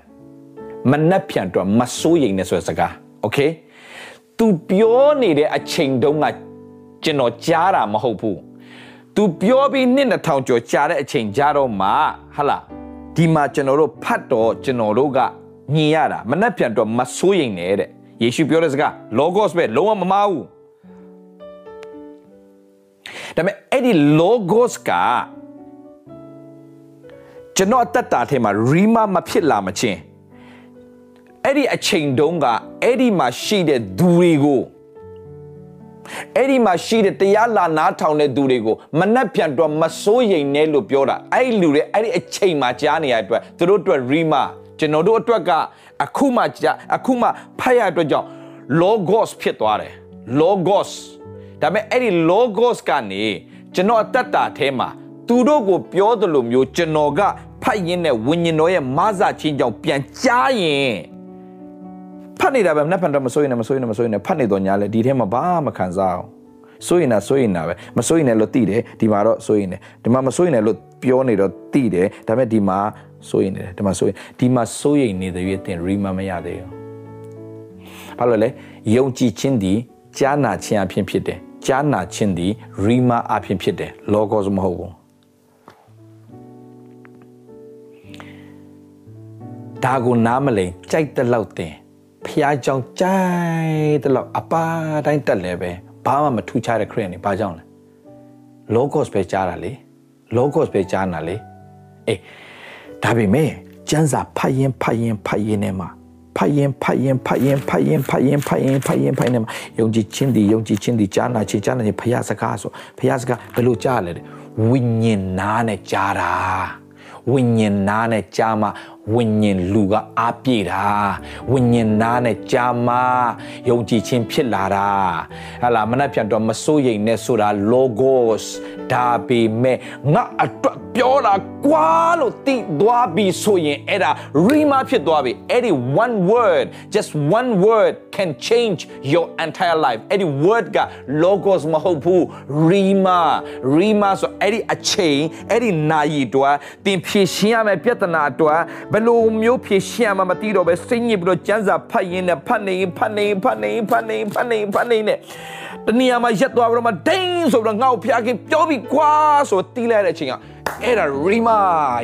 မနှက်ပြန်တော့မစိုးရိမ်နဲ့ဆိုတဲ့စကားโอเคသူပြောနေတဲ့အချိန်တုန်းကကျွန်တော်ကြားတာမဟုတ်ဘူး။ तू ပြောပြီးနှစ်2000ကျော်ကြာတဲ့အချိန်ကြာတော့မှဟလာဒီမှာကျွန်တော်တို့ဖတ်တော့ကျွန်တော်တို့ကညင်ရတာမနှက်ပြန်တော့မစိုးရိမ်နဲ့တဲ့ယေရှုပြောတဲ့စကား logos ပဲလုံးဝမမှားဘူးဒါပေမဲ့အဲ့ဒီ logos က ကျွန်တော်အသက်တာထဲမှာ rima မဖြစ်လာမချင်းအဲ့ဒီအချိန်တုန်းကအဲ့ဒီမှာရှိတဲ့သူတွေကိုအဲ့ဒီမှာရှိတဲ့တရားလာနားထောင်တဲ့သူတွေကိုမနှက်ပြန်တော့မစိုးရိမ်နဲ့လို့ပြောတာအဲ့ဒီလူတွေအဲ့ဒီအချိန်မှာကြားနေရတဲ့အတွက်သူတို့အတွက် rima ကျွန်တော်တို့အတွက်ကအခုမှအခုမှဖတ်ရအတွက်ကြောင့် logos ဖြစ်သွားတယ် logos ဒါပေမဲ့အဲ့ဒီ logos ကနေကျွန်တော်အတ္တတာထဲမှာ သူတို့ကိုပြောသလိုမျိုးကျွန်တော်ကဖတ်ရင်းနဲ့ဝိညာဉ်တော်ရဲ့မဆာချင်းကြောင့်ပြန်ကြားရင်ဖတ်နေတာပဲနှစ်ဖန်တော့မစိုးရင်လည်းမစိုးရင်လည်းမစိုးရင်လည်းဖတ်နေတော့ညာလဲဒီထဲမှာဘာမှခံစားအောင်စိုးရင်တာစိုးရင်တာပဲမစိုးရင်လည်းလို့သိတယ်ဒီမှာတော့စိုးရင်တယ်ဒီမှာမစိုးရင်လည်းလို့ပြောနေတော့သိတယ်ဒါပေမဲ့ဒီမှာစိုးရင်တယ်ဒီမှာစိုးရင်ဒီမှာစိုးရင်နေတဲ့ရွေးတင်ရီမမရသေးဘူးဘာလို့လဲယုံကြည်ခြင်းဒီကြားနာခြင်းအဖြစ်ဖြစ်တယ်ကြားနာခြင်းဒီရီမာအဖြစ်ဖြစ်တယ်လောကောစမဟုတ်ဘူး ဒါကိုနားမလိန်ကြိုက်တဲ့လောက်တင်ဖျားကြောင်ကြိုက်တဲ့လောက်အပါတိုင်းတက်လဲပဲဘာမှမထူးခြားတဲ့ခရစ်နေဘာကြောင့်လဲ logos ပဲကြားတာလေ logos ပဲကြားနာလေအေးဒါပေမဲ့ကျန်းစာဖတ်ရင်ဖတ်ရင်ဖတ်ရင်နဲ့မှာဖတ်ရင်ဖတ်ရင်ဖတ်ရင်ဖတ်ရင်ဖတ်ရင်ဖတ်ရင်ဖတ်ရင်ဖတ်ရင်မှာယုံကြည်ခြင်းဒီယုံကြည်ခြင်းဒီကြားနာခြင်းကြားနာခြင်းဘုရားစကားဆိုဘုရားစကားဘယ်လိုကြားလဲဝိညာဉ်နာနဲ့ကြားတာဝိညာဉ်နာနဲ့ကြားမှာ ဝိညာဉ်လူကအားပြေတာဝိညာဉ်နာနဲ့ကြာမယုံကြည်ခြင်းဖြစ်လာတာဟာလာမနှက်ပြန်တော့မစိုးရိမ်နဲ့ဆိုတာ logos ဒါပေမဲ့ငါအတွက်ပြောတာကွာလို့သိသွားပြီဆိုရင်အဲ့ဒါ rima ဖြစ်သွားပြီအဲ့ဒီ one word just one word can change your entire life အဲ့ဒီ word က logos မဟုတ်ဘူး rima rima ဆိုအဲ့ဒီအချိန်အဲ့ဒီနာရီတွားသင်ဖြေရှင်းရမယ့်ပြဿနာတွားဘယ်လိုမျိုးဖြေရှင်းရမှမသိတော့ပဲစိတ်ညစ်ပြီးတော့ကျန်းစာဖတ်ရင်းနဲ့ဖတ်နေဖတ်နေဖတ်နေဖတ်နေဖတ်နေဖတ်နေနဲ့တနည်းအားမှာရက်သွားပြီးတော့မှဒိန်းဆိုတော့ငါ့ကိုဖျားခင်ပြောပြီးကွာဆိုတီးလိုက်တဲ့အချိန်ကအဲ့ဒါရီမာ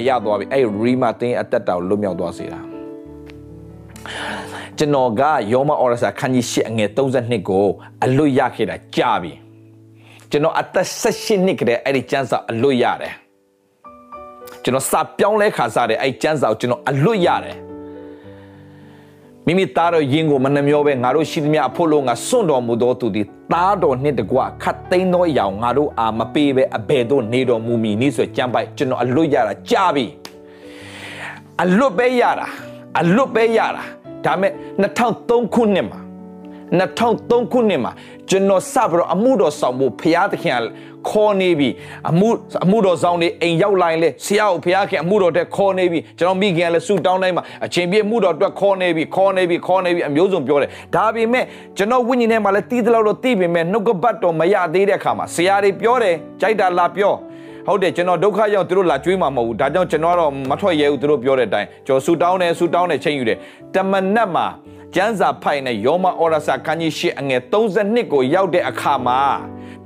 ရသွားပြီအဲ့ရီမာတင်းအသက်တာကိုလွတ်မြောက်သွားစေတာကျွန်တော်ကယောမအော်ရစာခန်းကြီးရှစ်အငယ်32ကိုအလွတ်ရခဲ့တာကြာပြီကျွန်တော်အသက်16နှစ်ကတည်းအဲ့ဒီကျန်းစာအလွတ်ရတယ် ကျွန်တော်စာပြောင်းလဲခါစားတယ်အဲ့ကျန်းစာကိုကျွန်တော်အလွတ်ရတယ်မိမိသားတော်ယင်ကိုမနှမျောပဲငါတို့ရှိသမျှအဖို့လုံးငါစွန့်တော်မူသောသူသည်သားတော်နှင့်တကွခတ်သိမ်းသောအရာငါတို့အာမပေးပဲအဘယ်သို့နေတော်မူမည်နည်းဆိုကြံပိုက်ကျွန်တော်အလွတ်ရတာကြားပြီအလွတ်ပဲရတာအလွတ်ပဲရတာဒါမဲ့2003ခုနှစ်မှာ2003ခုနှစ်မှာကျွန်တော်စပြီးတော့အမှုတော်ဆောင်ဖို့ဖရာသခင် ခေါ်နေပြီအမှုအမှုတော်ဆောင်တွေအိမ်ရောက်လာရင်လေဆရာကိုဖရာခင်အမှုတော်တက်ခေါ်နေပြီကျွန်တော်မိခင်ကလည်းဆူတောင်းတိုင်းမှာအချိန်ပြည့်မှုတော်အတွက်ခေါ်နေပြီခေါ်နေပြီခေါ်နေပြီအမျိုးစုံပြောတယ်ဒါပေမဲ့ကျွန်တော်ဝိညာဉ်ထဲမှာလည်းတီးသလောက်တော့တီးပေမဲ့နှုတ်ကပတ်တော်မရသေးတဲ့အခါမှာဆရာတွေပြောတယ်ကြိုက်တာလာပြောဟုတ်တယ်ကျွန်တော်ဒုက္ခရောက်သူတို့လာကျွေးမှာမဟုတ်ဘူးဒါကြောင့်ကျွန်တော်တော့မထွက်ရဲဘူးသူတို့ပြောတဲ့အတိုင်းကျွန်တော်ဆူတောင်းတယ်ဆူတောင်းတယ်ချိန်ယူတယ်တမနက်မှာကျမ်းစာဖိုင်နဲ့ယောမဩရစာခန်းကြီးရှစ်အငယ်32ကိုရောက်တဲ့အခါမှာ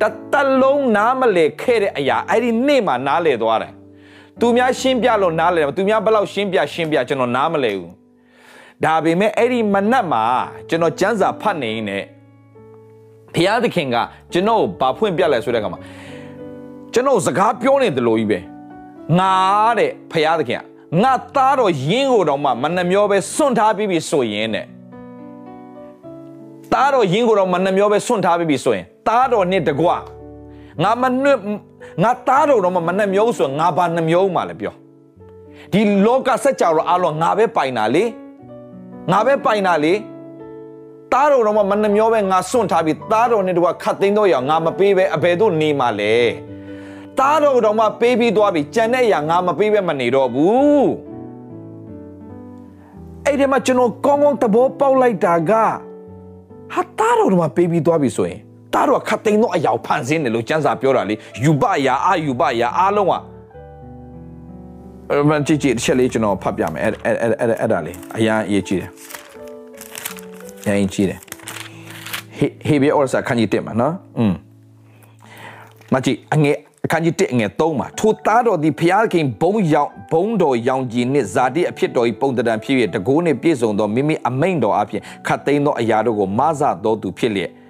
တတလုံးနားမလဲခဲ့တဲ့အရာအဲ့ဒီနေ့မှာနားလဲသွားတယ်သူများရှင်းပြလို့နားလဲတယ်သူများဘယ်လောက်ရှင်းပြရှင်းပြကျွန်တော်နားမလဲဘူးဒါပေမဲ့အဲ့ဒီမနက်မှာကျွန်တော်ကျမ်းစာဖတ်နေနေဘုရားသခင်ကကျွန်တော်ဘာဖွင့်ပြလဲဆိုတဲ့အခါမှာကျွန်တော်စကားပြောနေတယ်လို့ကြီးပဲငါတဲ့ဘုရားသခင်ကငါသားတော်ယင်းကိုတော့မှမနှမျောပဲစွန့်ထားပြီးပြီဆိုရင်တဲ့သားတော်ယင်းကိုတော့မနှမျောပဲစွန့်ထားပြီးပြီဆိုရင် သားတော်နဲ့တကွငါမနှငါသားတော်တော့မှမနှမျောဆိုငါဘာနှမျောမှလဲပြောဒီလောကစัจ java အလုံးငါပဲပိုင်တာလေငါပဲပိုင်တာလေသားတော်တော့မှမနှမျောပဲငါစွန့်ထားပြီးသားတော်နဲ့တကွခတ်သိမ်းတော့ရငါမပေးပဲအဘယ်သို့နေမှလဲသားတော်တော်မှပေးပြီးသွားပြီကြံတဲ့အရာငါမပေးပဲမနေတော့ဘူးအဲ့ဒီမှာကျွန်တော်ကောင်းကောင်းသဘောပေါက်လိုက်တာကဟာသားတော်တော်မှပေးပြီးသွားပြီဆိုရင် သားတော်ခတ်သိမ်းတော့အရာဖန်ဆင်းတယ်လို့ကျမ်းစာပြောတာလေယူပယာအာယူပယာအားလုံးကအဲ့မကြည့်ကြည့်တစ်ချက်လေးကျွန်တော်ဖတ်ပြမယ်အဲ့အဲ့အဲ့အဲ့ဒါလေးအရင်အရေးကြီးတယ်အရင်ကြီးတယ်ဟေဟေဘေအော်ဆာခန်းကြီးတက်မှာနော်อืมမကြည့်အငယ်အခန်းကြီး1ငယ်3မှာထိုသားတော်သည်ဖျားခင်ဘုံရောင်ဘုံတော်ရောင်ကြီးနှင့်ဇာတိအဖြစ်တော်၏ပုံတံဖြစ်၍တကိုးနှင့်ပြည့်စုံသောမိမိအမိန်တော်အဖြစ်ခတ်သိမ်းသောအရာတို့ကိုမဆတော်သူဖြစ်လျက်ခတ်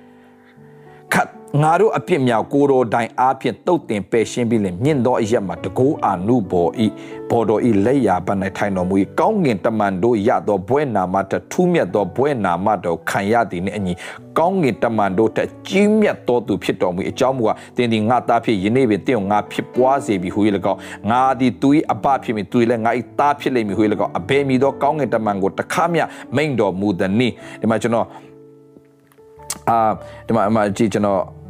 ငါတို့အပြစ်များကိုတော်တိုင်အားဖြင့်တုတ်တင်ပယ်ရှင်းပြီးလင်မြင့်သောအရက်မှာတကိုးအာနုဘောဤဘော်တော်ဤလက်ရာပန်း၌ထိုင်တော်မူ၏ကောင်းငင်တမန်တို့ရသောဘွဲ့နာမတထူးမြတ်သောဘွဲ့နာမတော်ခံရသည်နှင့်အညီကောင်းငင်တမန်တို့ထကြီးမြတ်သောသူဖြစ်တော်မူ၏အကြောင်းမူကားတင်းဒီငါသားဖြစ်ယနေ့ပင်တင့်ကိုငါဖြစ်ပွားစေပြီဟူ၏၎င်းငါသည်သူ၏အပဖြစ်မည်သူ၏လည်းငါ၏သားဖြစ်လိမ့်မည်ဟူ၏၎င်းအဘယ်မည်သောကောင်းငင်တမန်ကိုတခါမျှမိန်တော်မူသည်နိဒီမှာကျွန်တော်အာဒီမှာအမကြည့်ကျွန်တော်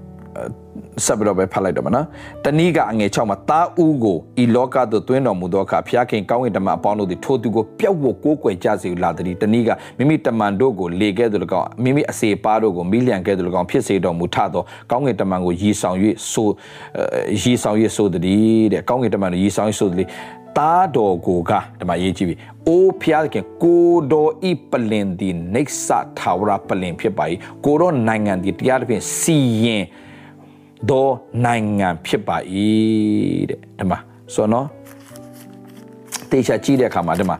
ဆက်ပြီးတော့ပဲဖတ်လိုက်တော့မနော်တနည်းကအငယ်6မှာတာဦးကိုဤလောကသို့သွင်းတော်မူသောအခါဖျားခင်ကောင်းကင်တမန်အပေါင်းတို့သည်ထိုသူကိုပျောက်ဖို့ကိုးကွယ်ကြစေလာသည်တနည်းကမိမိတမန်တို့ကိုလေခဲ့သူ၎င်းမိမိအစေပါတို့ကိုမိလျံခဲ့သူ၎င်းဖြစ်စေတော်မူထသောကောင်းကင်တမန်ကိုရည်ဆောင်၍ဆိုရည်ဆောင်၍ဆိုသည်တဲ့ကောင်းကင်တမန်ကိုရည်ဆောင်၍ဆိုသည်သားတော်ကိုကဒီမှာရေးကြည့်ပြီ။အိုးဖျားခင်ကိုတော်ဤပလင်ဒီနေဆာထာဝရပလင်ဖြစ်ပါ၏။ကိုတော်နိုင်ငံဒီတရားသဖြင့်စီရင် သောနိုင်ငံဖြစ်ပါ၏တဲ့ဒီမှာဆိုတော့တေချာကြည့်တဲ့အခါမှာဒီမှာ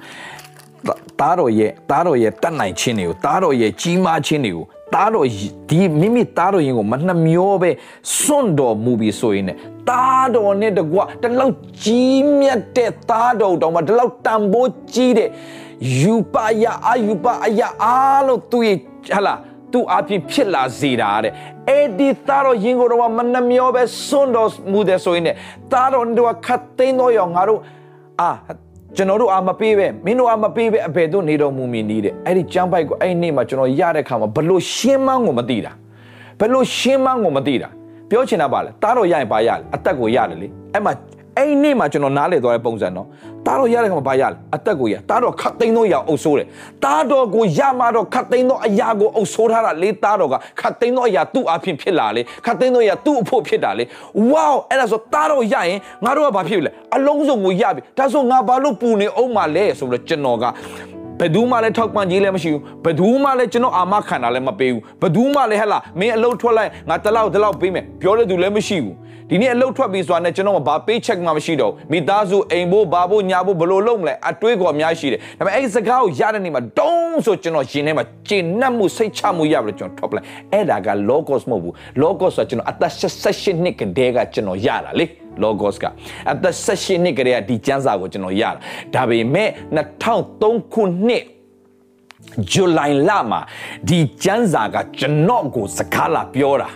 သားတော်ရဲ့သားတော်ရဲ့တတ်နိုင်ခြင်းတွေကိုသားတော်ရဲ့ကြီးမားခြင်းတွေကိုသားတော်ဒီမိမိသားတော်ရင်ကိုမနှမျောပဲစွန့်တော်မူပြီးဆိုရင်ねသားတော်နဲ့တကွတလောက်ကြီးမြတ်တဲ့သားတော်တောင်မှတလောက်တန်ဖိုးကြီးတဲ့ယူပါယအာယူပါအရာအားလို့သူရဲ့ဟလာ သူ့အဖြစ်ဖြစ်လာစေတာတဲ့အဲ့ဒီသားတော်ရင်ကိုတော့မနှမျောပဲစွန့်တော်မူတဲ့ဆိုရင်ねသားတော်တို့ခတ်သိမ်းတော့ရောငါတို့အာကျွန်တော်တို့အာမပေးပဲမင်းတို့အာမပေးပဲအဘယ်တို့နေတော်မူမည်နည်းတဲ့အဲ့ဒီကျမ်းပိုက်ကိုအဲ့ဒီနေ့မှာကျွန်တော်ရတဲ့ခါမှာဘလို့ရှင်းမန်းကိုမသိတာဘလို့ရှင်းမန်းကိုမသိတာပြောချင်တာပါလေတားတော့ရရင်ပါရလေအသက်ကိုရတယ်လေအဲ့မှာအဲ့ဒီနေ့မှာကျွန်တော်နားလေသွားတဲ့ပုံစံနော် တားတော့ရတဲ့ခါမှာဘာရလဲအသက်ကိုရတားတော့ခတ်သိမ်းသောအရာအုပ်ဆိုးတယ်တားတော့ကိုရမှတော့ခတ်သိမ်းသောအရာကိုအုပ်ဆိုးထားတာလေတားတော့ကခတ်သိမ်းသောအရာသူ့အဖြစ်ဖြစ်လာလေခတ်သိမ်းသောအရာသူ့အဖို့ဖြစ်တာလေဝေါအဲ့ဒါဆိုတားတော့ရရင်ငါတို့ကဘာဖြစ်လဲအလုံးစုံကိုရပြီဒါဆိုငါဘာလို့ပူနေအောင်မလဲဆိုတော့ကျွန်တော်ကဘယ်သူမှလည်းထောက်ပံ့ကြီးလည်းမရှိဘူးဘယ်သူမှလည်းကျွန်တော်အာမခံတာလည်းမပေးဘူးဘယ်သူမှလည်းဟဲ့လားမင်းအလုပ်ထွက်လိုက်ငါတလောက်တလောက်ပေးမယ်ပြောတဲ့သူလည်းမရှိဘူး ဒီနေ့အလုပ်ထွက်ပြီးဆိုတာနဲ့ကျွန်တော်ဘာ pay check မှမရှိတော့မိသားစုအိမ်ဖို့ဘာဖို့ညာဖို့ဘယ်လိုလုပ်မလဲအတွေးကောအများရှိတယ်ဒါပေမဲ့အဲ့ဒီစကားကိုရတဲ့နေ့မှာတုံးဆိုကျွန်တော်ရင်ထဲမှာကျေနပ်မှုစိတ်ချမှုရပြီလို့ကျွန်တော် top လိုက်အဲ့ဒါက logos မဟုတ်ဘူး logos ဆိုတာကျွန်တော်အသက်16နှစ်ကတည်းကကျွန်တော်ရတာလေ logos ကအသက်16နှစ်ကလေးကဒီကျမ်းစာကိုကျွန်တော်ရတာဒါပေမဲ့2003ခုနှစ်ဇူလိုင်လမှာဒီကျမ်းစာကကျွန်တော်ကိုစကားလာပြောတာ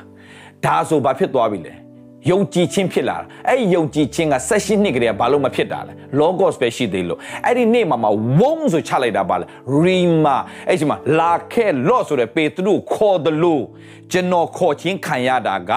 ဒါဆိုဘာဖြစ်သွားပြီလဲ ယုံကြည်ခြင်းဖြစ်လာတာအဲ့ဒီယုံကြည်ခြင်းကဆက်ရှိနှစ်ကလေးကဘာလို့မဖြစ်တာလဲ logos ပဲရှိသေးလို့အဲ့ဒီနေ့မှာမှဝုန်းဆိုချလိုက်တာပါလဲ rima အဲ့ဒီမှာလာခဲ့လော့ဆိုတဲ့ပေတရုခေါ်တယ်လို့ကျွန်တော်ခေါ်ခြင်းခံရတာက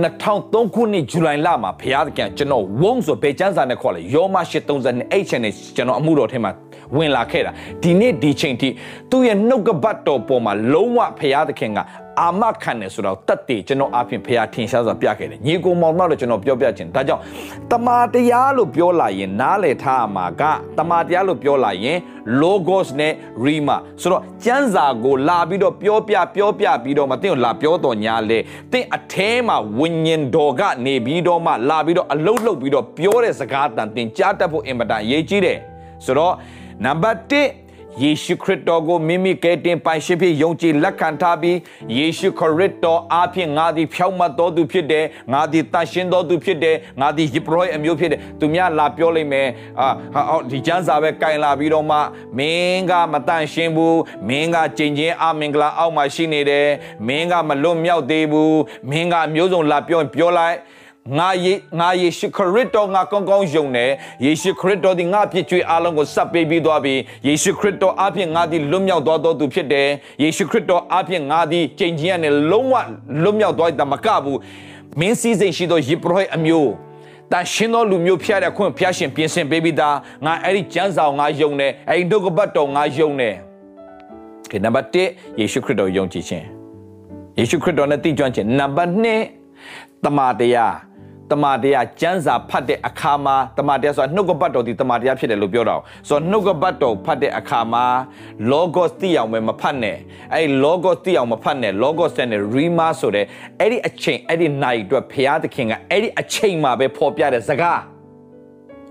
2003ခုနှစ်ဇူလိုင်လမှာဘုရားသခင်ကျွန်တော်ဝုန်းဆိုဘယ်ကျမ်းစာနဲ့ခေါ်လဲယောမ832အဲ့ချန်နဲ့ကျွန်တော်အမှုတော်ထဲမှာဝင်လာခဲ့တာဒီနေ့ဒီချိန်ထိသူ့ရဲ့နှုတ်ကပတ်တော်ပေါ်မှာလုံးဝဖရာသခင်က အာမခံတယ်ဆိုတော့တတ်တည်ကျွန်တော်အပြင်ဖရာထင်ရှားစွာပြခဲ့တယ်ညီကိုမောင်မောက်လည်းကျွန်တော်ပြောပြခြင်းဒါကြောင့်တမာတရားလို့ပြောလာရင်နားလည်ထားမှာကတမာတရားလို့ပြောလာရင် logos နဲ့ rima ဆိုတော့ကျမ်းစာကိုလာပြီးတော့ပြောပြပြောပြပြီးတော့မသိအောင်လာပြောတော်ညာလေတင့်အထဲမှာဝိညာဉ်တော်ကနေပြီးတော့မှလာပြီးတော့အလုတ်လုတ်ပြီးတော့ပြောတဲ့စကားတန်တင်ကြားတတ်ဖို့အင်မတန်ရေးကြီးတယ်ဆိုတော့နံပါတ်1 ယေရှုခရစ်တော်ကိုမိမိကယ်တင်ပိုင်ရှင်ဖြစ်ယုံကြည်လက်ခံထားပြီးယေရှုခရစ်တော်အားဖြင့်ငါသည်ဖြောင့်မတ်တော်သူဖြစ်တယ်ငါသည်တန်ရှင်းတော်သူဖြစ်တယ်ငါသည်ယေဘရဟိအမျိုးဖြစ်တယ်သူများလာပြောလိမ့်မယ်အာဒီကျမ်းစာပဲကင်လာပြီးတော့မှမင်းကမတန်ရှင်းဘူးမင်းကကြင်ချင်းအမင်္ဂလာအောက်မှာရှိနေတယ်မင်းကမလွတ်မြောက်သေးဘူးမင်းကအမျိုးစုံလာပြောရင်ပြောလိုက် ငါယေငါယေရှုခရစ်တော်ငါကောင်းကောင်းယုံတယ်ယေရှုခရစ်တော်ဒီငါပြည့်ကျွေးအလုံးကိုစပ်ပေးပြီးသွားပြီယေရှုခရစ်တော်အပြင်ငါဒီလွတ်မြောက်သွားတော်သူဖြစ်တယ်ယေရှုခရစ်တော်အပြင်ငါဒီကြင်ကြီးရနဲ့လုံးဝလွတ်မြောက်သွားတာမကဘူးမင်းစည်းစိမ်ရှိသောယေဘရဟိအမျိုးတန်ရှင်သောလူမျိုးဖျားတဲ့ခွင့်ဖျားရှင်ပြင်ဆင်ပေးပြီးသားငါအဲ့ဒီကျမ်းစာကိုငါယုံတယ်အဲ့ဒီဒုက္ခပတ်တော်ငါယုံတယ်ကဲနံပါတ်1ယေရှုခရစ်တော်ယုံကြည်ခြင်းယေရှုခရစ်တော်နဲ့တည်ကျွမ်းခြင်းနံပါတ်2တမန်တရား တမန်တရားကျမ်းစာဖတ်တဲ့အခါမှာတမန်တရားဆိုတာနှုတ်ကပတ်တော်ဒီတမန်တရားဖြစ်တယ်လို့ပြောတာ။ဆိုတော့နှုတ်ကပတ်တော်ဖတ်တဲ့အခါမှာ logos တိအောင်ပဲမဖတ်နဲ့။အဲ့ဒီ logos တိအောင်မဖတ်နဲ့ logos နဲ့ rima ဆိုတဲ့အဲ့ဒီအချိန်အဲ့ဒီနိုင်အတွက်ဘုရားသခင်ကအဲ့ဒီအချိန်မှာပဲဖော်ပြတဲ့စကား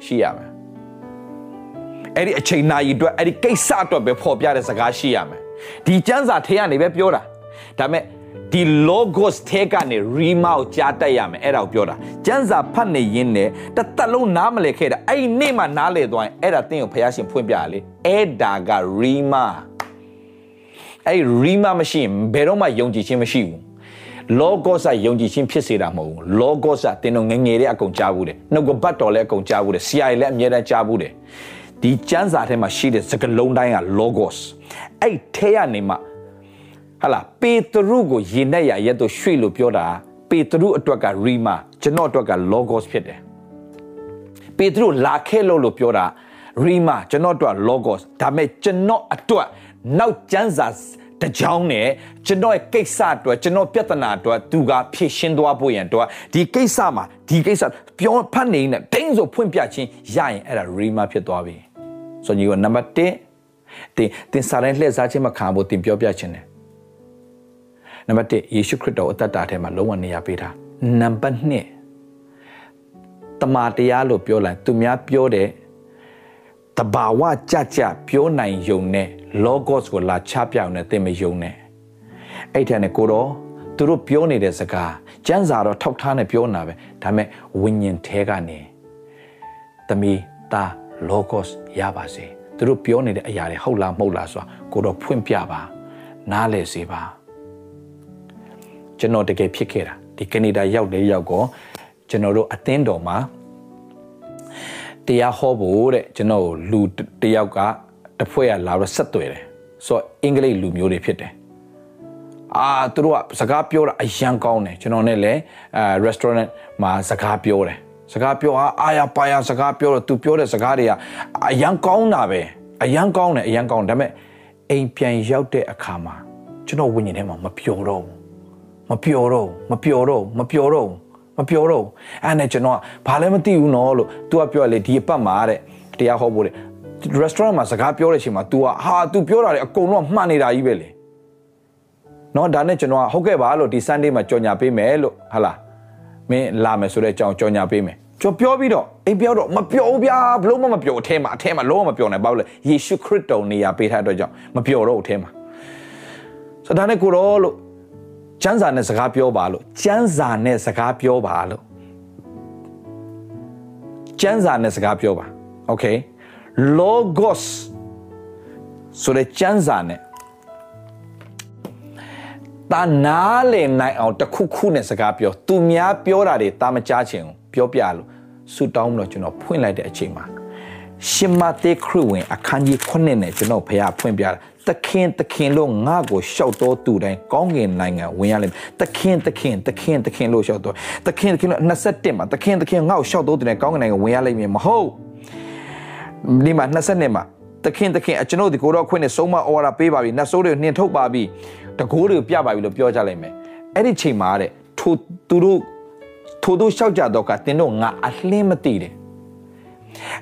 ရှိရမယ်။အဲ့ဒီအချိန်နိုင်အတွက်အဲ့ဒီကိစ္စအတွက်ပဲဖော်ပြတဲ့စကားရှိရမယ်။ဒီကျမ်းစာထဲကနေပဲပြောတာ။ဒါပေမဲ့ ဒီ logos ထဲကနေ rima ကိုကြားတတ်ရမယ်အဲ့ဒါကိုပြောတာကျမ်းစာဖတ်နေရင်းနဲ့တသက်လုံးနားမလည်ခဲ့တာအဲ့ဒီနေ့မှနားလည်သွားရင်အဲ့ဒါတင်းကိုဘုရားရှင်ဖွင့်ပြရလေအဲ့ဒါက rima အဲ့ rima မရှိရင်ဘယ်တော့မှယုံကြည်ခြင်းမရှိဘူး logos ယုံကြည်ခြင်းဖြစ်စေတာမဟုတ်ဘူး logos တင်းတော့ငငယ်လေးအကုန်ကြားဘူးတယ်နှုတ်ကပတ်တော်လည်းအကုန်ကြားဘူးတယ်ဆရာကြီးလည်းအမြဲတမ်းကြားဘူးတယ်ဒီကျမ်းစာထဲမှာရှိတဲ့စကားလုံးတိုင်းက logos အဲ့ထဲကနေမှ ဟာလာပေတရုကိုယင်နဲ့ရရက်တော့ရွှေ့လို့ပြောတာပေတရုအတွက်ကရီမာကျွန်တော်အတွက်က logos ဖြစ်တယ်ပေတရုလာခဲ့လို့လို့ပြောတာရီမာကျွန်တော်အတွက် logos ဒါပေမဲ့ကျွန်တော်အတွက်နောက်ကျမ်းစာတကြောင်းနဲ့ကျွန်တော်ရဲ့ကိစ္စအတွက်ကျွန်တော်ပြဿနာအတွက်သူကဖြေရှင်းသွားဖို့ရန်တော့ဒီကိစ္စမှာဒီကိစ္စပြောဖတ်နေနဲ့တင်းဆိုဖွင့်ပြချင်းရရင်အဲ့ဒါရီမာဖြစ်သွားပြီဆိုညီကနံပါတ်1တင်တင်စားတိုင်းလှည့်စားခြင်းမခံဖို့တင်ပြောပြခြင်းတယ် နံပါတ်1ယေရှုခရစ်တော်အသက်တာထဲမှာလုံးဝနေရာပေးတာနံပါတ်2တမာတရားလို့ပြောလိုက်သူများပြောတဲ့တဘာဝကြကြပြောနိုင်ယုံနဲ့ logos ကိုလာချပြအောင်နဲ့သင်မယုံနဲ့အဲ့ထက်နဲ့ကိုတော့သူတို့ပြောနေတဲ့စကားကျမ်းစာတော့ထောက်ထားနဲ့ပြောနေတာပဲဒါပေမဲ့ဝိညာဉ်ထဲကနေသမီးသား logos ရပါစေသူတို့ပြောနေတဲ့အရာတွေဟုတ်လားမဟုတ်လားဆိုတာကိုတော့ဖွင့်ပြပါနားလည်စေပါ ကျွန်တော်တကယ်ဖြစ်ခဲ့တာဒီကနေဒါရောက်တဲ့ရောက်ကောကျွန်တော်တို့အသင်းတော်မှာတရားဟောဖို့တဲ့ကျွန်တော်လူတယောက်ကတဖွဲ့ရလာတော့ဆက်သွယ်တယ်ဆိုတော့အင်္ဂလိပ်လူမျိုးတွေဖြစ်တယ်အာသူတို့ကစကားပြောတာအရန်ကောင်းတယ်ကျွန်တော်နဲ့လည်းအဲ restaurant မှာစကားပြောတယ်စကားပြောအာအာရပါရစကားပြောတော့သူပြောတဲ့စကားတွေကအရန်ကောင်းတာပဲအရန်ကောင်းတယ်အရန်ကောင်းဒါပေမဲ့အိမ်ပြန်ရောက်တဲ့အခါမှာကျွန်တော်ဝိညာဉ်ထဲမှာမပျော်တော့ဘူး မပျော်တော့မပျော်တော့မပျော်တော့မပျော်တော့အဲ့နဲ့ကျွန်တော်ကဘာလည်းမသိဘူးနော်လို့ तू ကပြောလေဒီအပတ်မှာတဲ့တရားဟောဖို့တဲ့ restaurant မှာစကားပြောတဲ့အချိန်မှာ तू ကဟာ तू ပြောတာလေအကုန်လုံးမှန်နေတာကြီးပဲလေနော်ဒါနဲ့ကျွန်တော်ကဟုတ်ကဲ့ပါလို့ဒီ Sunday မှာကြော်ညာပေးမယ်လို့ဟာလားမင်းလာမယ်ဆိုတဲ့အကြောင်းကြော်ညာပေးမယ်ကျွန်ပြောပြီးတော့အိမ်ပြောတော့မပြောဘူးဗျာဘလို့မှမပြောအထဲမှာအထဲမှာလုံးဝမပြောနိုင်ဘာလို့လဲယေရှုခရစ်တော်နေရာပေးထားတဲ့အတွက်ကြောင့်မပြောတော့အထဲမှာဆိုတော့ဒါနဲ့ကိုတော့လို့ ကျမ်းစာနဲ့စကားပြောပါလို့ကျမ်းစာနဲ့စကားပြောပါလို့ကျမ်းစာနဲ့စကားပြောပါ okay logos ဆိုတဲ့ကျမ်းစာနဲ့တာနားလည်နိုင်အောင်တခုခုနဲ့စကားပြောသူများပြောတာတွေတာမကြားချင်ဘူးပြောပြလို့ဆူတောင်းလို့ကျွန်တော်ဖွင့်လိုက်တဲ့အချိန်မှာ ရှင်မသက်ခရစ်ဝင်အခန်းကြီး9နဲ့ကျွန်တော်ဖះဖွင့်ပြတာသခင်သခင်လို့ငါ့ကိုရှောက်တော်သူတိုင်းကောင်းကင်နိုင်ငံဝင်ရလိမ့်မယ်သခင်သခင်သခင်သခင်လို့ရှောက်တော်သခင်သခင်လို့21မှာသခင်သခင်ငါ့ကိုရှောက်တော်သူတိုင်းကောင်းကင်နိုင်ငံဝင်ရလိမ့်မယ်မဟုတ်ဒီမှာ20မှာသခင်သခင်အကျွန်ုပ်ဒီကိုတော့ခွင့်နဲ့ဆုံးမဩဝါဒပေးပါပြီနတ်ဆိုးတွေနှင်ထုတ်ပါပြီတကိုးတွေကိုပြပါပြီလို့ပြောကြလိုက်မယ်အဲ့ဒီချိန်မှာတဲ့ထိုသူတို့ထိုတို့လျှောက်ကြတော့ကတင်းတို့ငါအလင်းမသိတယ်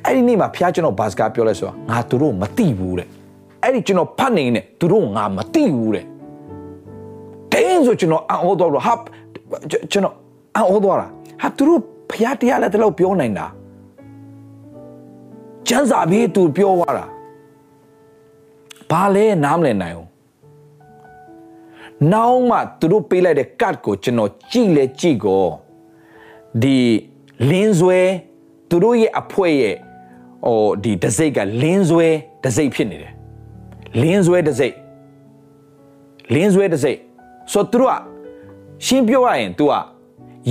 အဲ့ဒီနေ့မှာဖះကျွန်တော်ဘာစကားပြောလဲဆိုတော့ငါသူတို့မသိဘူးတဲ့အဲ့ဒီကျွန်တော်ဖတ်နေနေသူတို့ငါမသိဘူးတဲ့တင်းဆိုကျွန်တော်အော်တော့ဟာကျွန်တော်အော်တော့ဟာသူတို့ဖះတရားလည်းတလို့ပြောနိုင်တာကျန်းစာပြေးသူပြောသွားတာဘာလဲနားမလည်နိုင်ဘူးနောက်မှသူတို့ပေးလိုက်တဲ့ card ကိုကျွန်တော်ကြည့်လဲကြည့်ကိုဒီလင်းဆွဲ သူတို့ရဲ့အဖွဲရဲ့ဟိုဒီတစိတ်ကလင်းဆွဲတစိတ်ဖြစ်နေတယ်လင်းဆွဲတစိတ်လင်းဆွဲတစိတ်ဆိုသူတို့ကရှင်းပြောရရင် तू က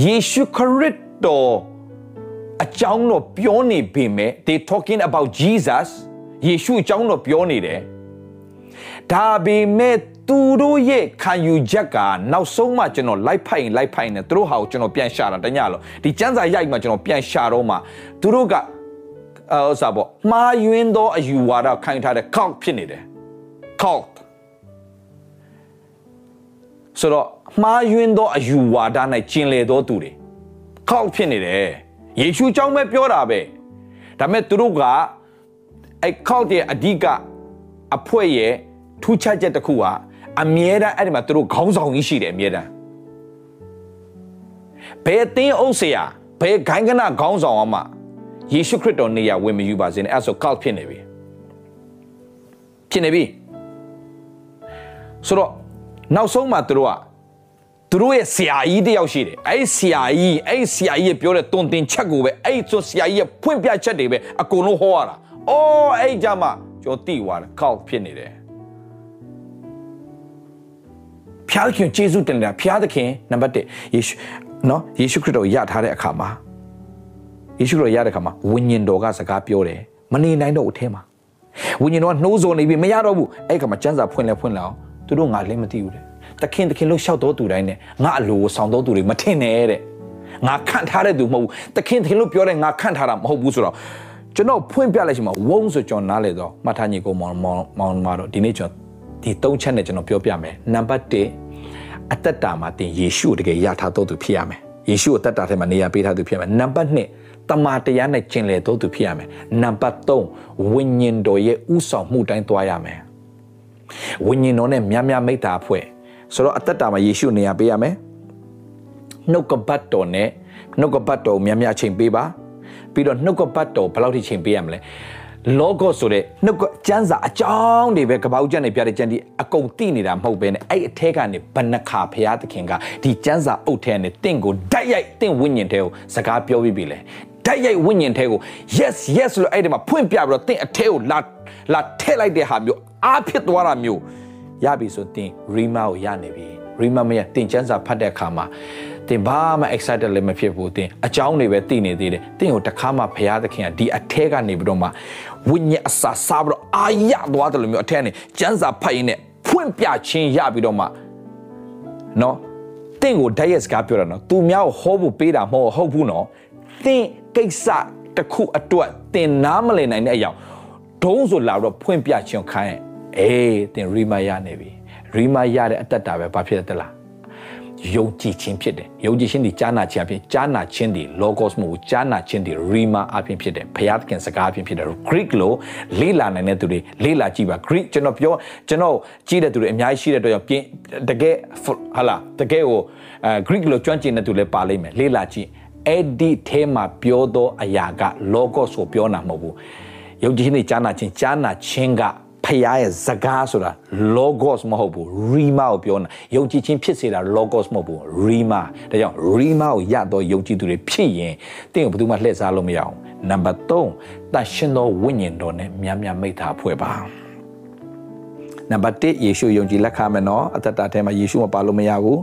ယေရှုခရစ်တော်အကြောင်းတော့ပြောနေပေမဲ့ they talking about Jesus ယေရှုအကြောင်းတော့ပြောနေတယ်ဒါပေမဲ့ သူတို့ရဲ့ခံယူချက်ကနောက်ဆုံးမှကျွန်တော်လိုက်ဖိုင်လိုက်ဖိုင်နေသူတို့ဟာကိုကျွန်တော်ပြန်ရှာတာတညလို့ဒီစံစာရိုက်မှကျွန်တော်ပြန်ရှာတော့မှသူတို့ကအဲဥစားပေါ့မှားယွင်းသောအယူဝါဒခိုင်းထားတဲ့ cult ဖြစ်နေတယ် cult ဆိုတော့မှားယွင်းသောအယူဝါဒ၌ကျင်လည်သောသူတွေ cult ဖြစ်နေတယ်ယေရှုကြောင့်ပဲပြောတာပဲဒါပေမဲ့သူတို့ကအဲ cult ရဲ့အဓိကအဖွဲရဲ့ထူးခြားချက်တစ်ခုက အမြဲတမ်းအဲ့ဒီမှာသူတို့ခေါင်းဆောင်ကြီးရှိတယ်အမြဲတမ်းဘယ်အသင်းအုပ်ဆရာဘယ်ဂိုင်းကနခေါင်းဆောင်အောင်မှယေရှုခရစ်တော်နေရာဝင်မယူပါစေနဲ့အဲ့ဆို cult ဖြစ်နေပြီဖြစ်နေပြီဆိုတော့နောက်ဆုံးမှသူတို့ကသူတို့ရဲ့ဆရာကြီးတယောက်ရှိတယ်အဲ့ဆရာကြီးအဲ့ဆရာကြီးပြောတဲ့တွင်တင်ချက်ကိုပဲအဲ့ဆိုဆရာကြီးရဲ့ဖွင့်ပြချက်တွေပဲအကုန်လုံးဟောရတာအော်အဲ့ကြမှာကျော်တိသွားတယ် cult ဖြစ်နေတယ် ဖျားသခင်ကျေးဇူးတင်တယ်ဖျားသခင်နံပါတ်1ယေရှုနော်ယေရှုခရစ်တော်ရထားတဲ့အခါမှာယေရှုခရစ်တော်ရတဲ့အခါမှာဝိညာဉ်တော်ကစကားပြောတယ်မနေနိုင်တော့ဘူးအဲမှာဝိညာဉ်တော်ကနှိုးဆော်နေပြီမရတော့ဘူးအဲ့ခါမှာစံစာဖွင့်လဲဖွင့်လာအောင်သူတို့ငါလည်းမသိဘူးတဲ့တခင်တခင်လို့ရှောက်တော်သူတိုင်းနဲ့ငါအလိုကိုဆောင်တော်သူတွေမထင်နဲ့တဲ့ငါခန့်ထားတဲ့သူမဟုတ်ဘူးတခင်တခင်လို့ပြောတဲ့ငါခန့်ထားတာမဟုတ်ဘူးဆိုတော့ကျွန်တော်ဖွင့်ပြလိုက်ရှင်မှာဝုန်းဆိုကျွန်တော်နားလေတော့မှတ်ထားညီကိုမောင်မောင်မောင်မတော့ဒီနေ့ကျွန်တော် ဒီသုံးချက်နဲ့ကျွန်တော်ပြောပြမယ်နံပါတ်1အသက်တာမှာတင်ယေရှုတကယ်ရထားတော်သူဖြစ်ရမယ်ယေရှုအသက်တာထဲမှာနေရာပေးထားသူဖြစ်ရမယ်နံပါတ်2တမာတရားနဲ့ကျင်လည်တော်သူဖြစ်ရမယ်နံပါတ်3ဝိညာဉ်တော်ရဲ့ဥဆောင်မှုတိုင်းသွားရမယ်ဝိညာဉ်တော်နဲ့မြတ်မြတ်မိတ္တာဖွဲ့ဆိုတော့အသက်တာမှာယေရှုနေရာပေးရမယ်နှုတ်ကပတ်တော်နဲ့နှုတ်ကပတ်တော်မြတ်မြတ်ချိန်ပေးပါပြီးတော့နှုတ်ကပတ်တော်ဘယ်လောက်ထိချိန်ပေးရမလဲ လောဂောဆိုတဲ့နှုတ်ကကျမ်းစာအကြောင်းတွေပဲကပောက်ကျမ်းတွေပြတဲ့ကျမ်းဒီအကုန်သိနေတာမဟုတ်ပဲနဲ့အဲ့အထက်ကနေဘဏ္ဍခါဖရာသခင်ကဒီကျမ်းစာအုပ်ထဲကနေတင့်ကိုဓာတ်ရိုက်တင့်ဝိညာဉ်ထဲကိုစကားပြောပြီးပြီလေဓာတ်ရိုက်ဝိညာဉ်ထဲကို yes yes လို့အဲ့ဒီမှာဖွင့်ပြပြီးတော့တင့်အထဲကိုလာလာထည့်လိုက်တဲ့ဟာမျိုးအားဖြစ်သွားတာမျိုးရပြီဆိုတင်ရီမာကိုရနေပြီရီမာမရတင်ချမ်းစာဖတ်တဲ့အခါမှာတင်ဘာမှ excited လည်းမဖြစ်ဘူးတင်အကြောင်းတွေပဲသိနေသေးတယ်တင်ကိုတခါမှဘုရားသခင်ကဒီအထဲကနေပြီးတော့မှ ဝိညာဉ်အစာစားပြီးတော့အာရသွားတယ်လို့မျိုးအထဲကနေကျမ်းစာဖတ်ရင်းနဲ့ဖွင့်ပြခြင်းရပြီးတော့မှနော်တင့်ကိုဓာတ်ရက်စကားပြောတာနော်သူများကိုဟောဖို့ပေးတာမဟုတ်ဟုတ်ဘူးနော်တင့်ကိစ္စတစ်ခုအတွက်တင်နားမလည်နိုင်တဲ့အရာဒုံးဆိုလာတော့ဖွင့်ပြခြင်းခိုင်းအေးတင်ရီမာရနေပြီရီမာရတဲ့အတ္တတာပဲဘာဖြစ်တယ်လား ယုံကြည်ခြင်းဖြစ်တယ်ယုံကြည်ခြင်းဒီကြားနာခြင်းအဖြစ်ကြားနာခြင်းဒီ logos မဟုတ်ကြားနာခြင်းဒီ rima အဖြစ်ဖြစ်တယ်ဘုရားသခင်စကားအဖြစ်ဖြစ်တယ် greek လို့လေးလာနိုင်တဲ့သူတွေလေးလာကြည့်ပါ greek ကျွန်တော်ပြောကျွန်တော်ကြည့်တဲ့သူတွေအများကြီးရှိတဲ့အတွက်ကြောင့်ပြင်တကယ်ဟာလာတကယ်ကိုအဲ greek လို့ကျွမ်းကျင်တဲ့သူလည်းပါလိမ့်မယ်လေးလာကြည့်အဲ့ဒီထဲမှာပြောသောအရာက logos ကိုပြောတာမဟုတ်ဘူးယုံကြည်ခြင်းနဲ့ကြားနာခြင်းကြားနာခြင်းက ဖရားရဲ့စကားဆိုတာ logos မဟုတ်ဘူး rima ကိုပြောတာယုံကြည်ခြင်းဖြစ်စေတာ logos မဟုတ်ဘူး rima ဒါကြောင့် rima ကိုရတော့ယုံကြည်သူတွေဖြစ်ရင်တင့်ကိုဘယ်သူမှလှည့်စားလို့မရအောင်နံပါတ်3တန်ရှင်သောဝိညာဉ်တော်နဲ့များများမိသားဖွဲ့ပါနံပါတ်1ယေရှုယုံကြည်လက်ခံမယ်နော်အသက်တာထဲမှာယေရှုမပါလို့မရဘူး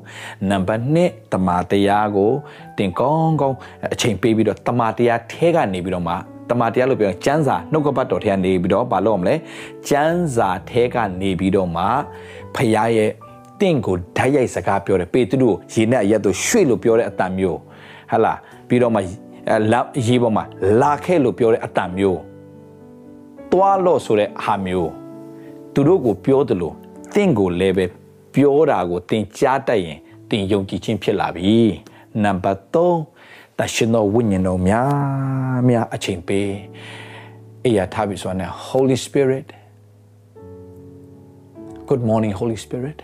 နံပါတ်2တမာတရားကိုတင်ကောင်းကောင်းအချိန်ပေးပြီးတော့တမာတရားထဲကနေပြီးတော့မှ တမန်တရားလို့ပြောရင်ကျမ်းစာနှုတ်ကပတ်တော်ထဲကနေပြီးတော့ဘာလို့ရမလဲကျမ်းစာထဲကနေပြီးတော့မှဖခင်ရဲ့တင့်ကိုဓာတ်ရိုက်စကားပြောတယ်ပေတရုရေနဲ့အရက်တို့ရွှေ့လို့ပြောတဲ့အတန်မျိုးဟဟလားပြီးတော့မှလာရေးပေါ်မှာလာခဲ့လို့ပြောတဲ့အတန်မျိုးသွားလို့ဆိုတဲ့ဟာမျိုးသူတို့ကိုပြောတယ်လို့တင့်ကိုလည်းပဲပြောတာကိုတင်ကြားတတ်ရင်တင်ယုံကြည်ခြင်းဖြစ်လာပြီနံပါတ်3 တရှင်တော်ဝိညာဉ်တော်များများအချိန်ပေးအရာထားပြီးဆိုရင် Holy Spirit Good morning Holy Spirit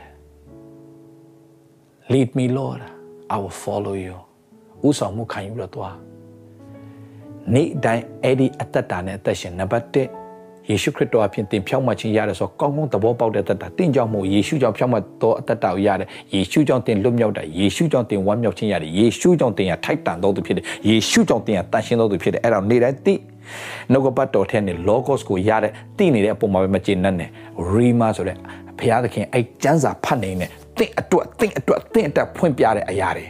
Lead me Lord I will follow you ဥဆောင်မှုခံယူလို့သွားနေ့တိုင်းအဲ့ဒီအသက်တာနဲ့အသက်ရှင်နံပါတ်1 ယေရှုခရစ်တော်အဖြစ်သင်ဖြောင့်မတ်ခြင်းရတယ်ဆိုကောင်းကောင်းသဘောပေါက်တဲ့အသက်တာသင်ကြောင့်မို့ယေရှုကြောင့်ဖြောင့်မတ်သောအသက်တာကိုရတယ်ယေရှုကြောင့်သင်လွတ်မြောက်တာယေရှုကြောင့်သင်ဝမ်းမြောက်ခြင်းရတယ်ယေရှုကြောင့်သင်ရထိုက်တန်သောသူဖြစ်တယ်ယေရှုကြောင့်သင်ရတန်ရှင်းသောသူဖြစ်တယ်အဲ့တော့နေ့တိုင်းသိနှုတ်ကပတ်တော်ထဲနဲ့ logos ကိုရတဲ့သိနေတဲ့အပေါ်မှာပဲမကျေနပ်နဲ့ rima ဆိုတဲ့ဘုရားသခင်အဲ့ကျမ်းစာဖတ်နေနဲ့သင်အတွက်သင်အတွက်သင်အတွက်ဖွင့်ပြတဲ့အရာတွေ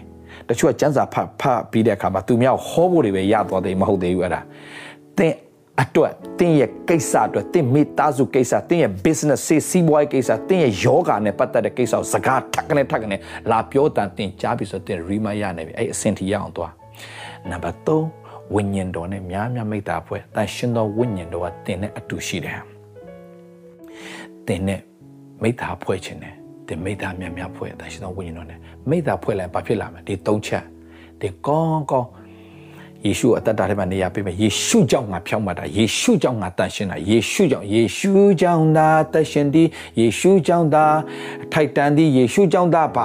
တချို့ကကျမ်းစာဖတ်ဖတ်ပြီးတဲ့အခါမှာသူများဟောဖို့တွေပဲရသွားတယ်မဟုတ်သေးဘူးအဲ့ဒါသင် အတွက်တင်းရဲ့ကိစ္စအတွက်တင်းမိသားစုကိစ္စတင်းရဲ့ business စေစီးပွားရေးကိစ္စတင်းရဲ့ယောဂနဲ့ပတ်သက်တဲ့ကိစ္စကိုစကားထက်ကနေထက်ကနေလာပြောတန်တင်းကြားပြီးဆိုတင်း remind ရနေပြီအဲ့အဆင့်ထိရအောင်သွားနံပါတ်3ဝိညာဉ်တော်နဲ့များများမိတ္တာဖွဲ့တန်ရှင်တော်ဝိညာဉ်တော်ကတင်းနဲ့အတူရှိတယ်တင်းနဲ့မိတ္တာဖွဲ့ခြင်းနဲ့တင်းမိတ္တာများများဖွဲ့တန်ရှင်တော်ဝိညာဉ်တော်နဲ့မိတ္တာဖွဲ့လိုက်ဘာဖြစ်လာမလဲဒီ၃ချက်ဒီကောင်းကောင်း ယေရှုအသက်တာထဲမှာနေရာပေးမယ်ယေရှုကြောင့်ငါဖြောင့်မတ်တာယေရှုကြောင့်ငါတန်ရှင်းတာယေရှုကြောင့်ယေရှုကြောင့်သာတန်ရှင်းသည်ယေရှုကြောင့်သာထိုက်တန်သည်ယေရှုကြောင့်သာပါ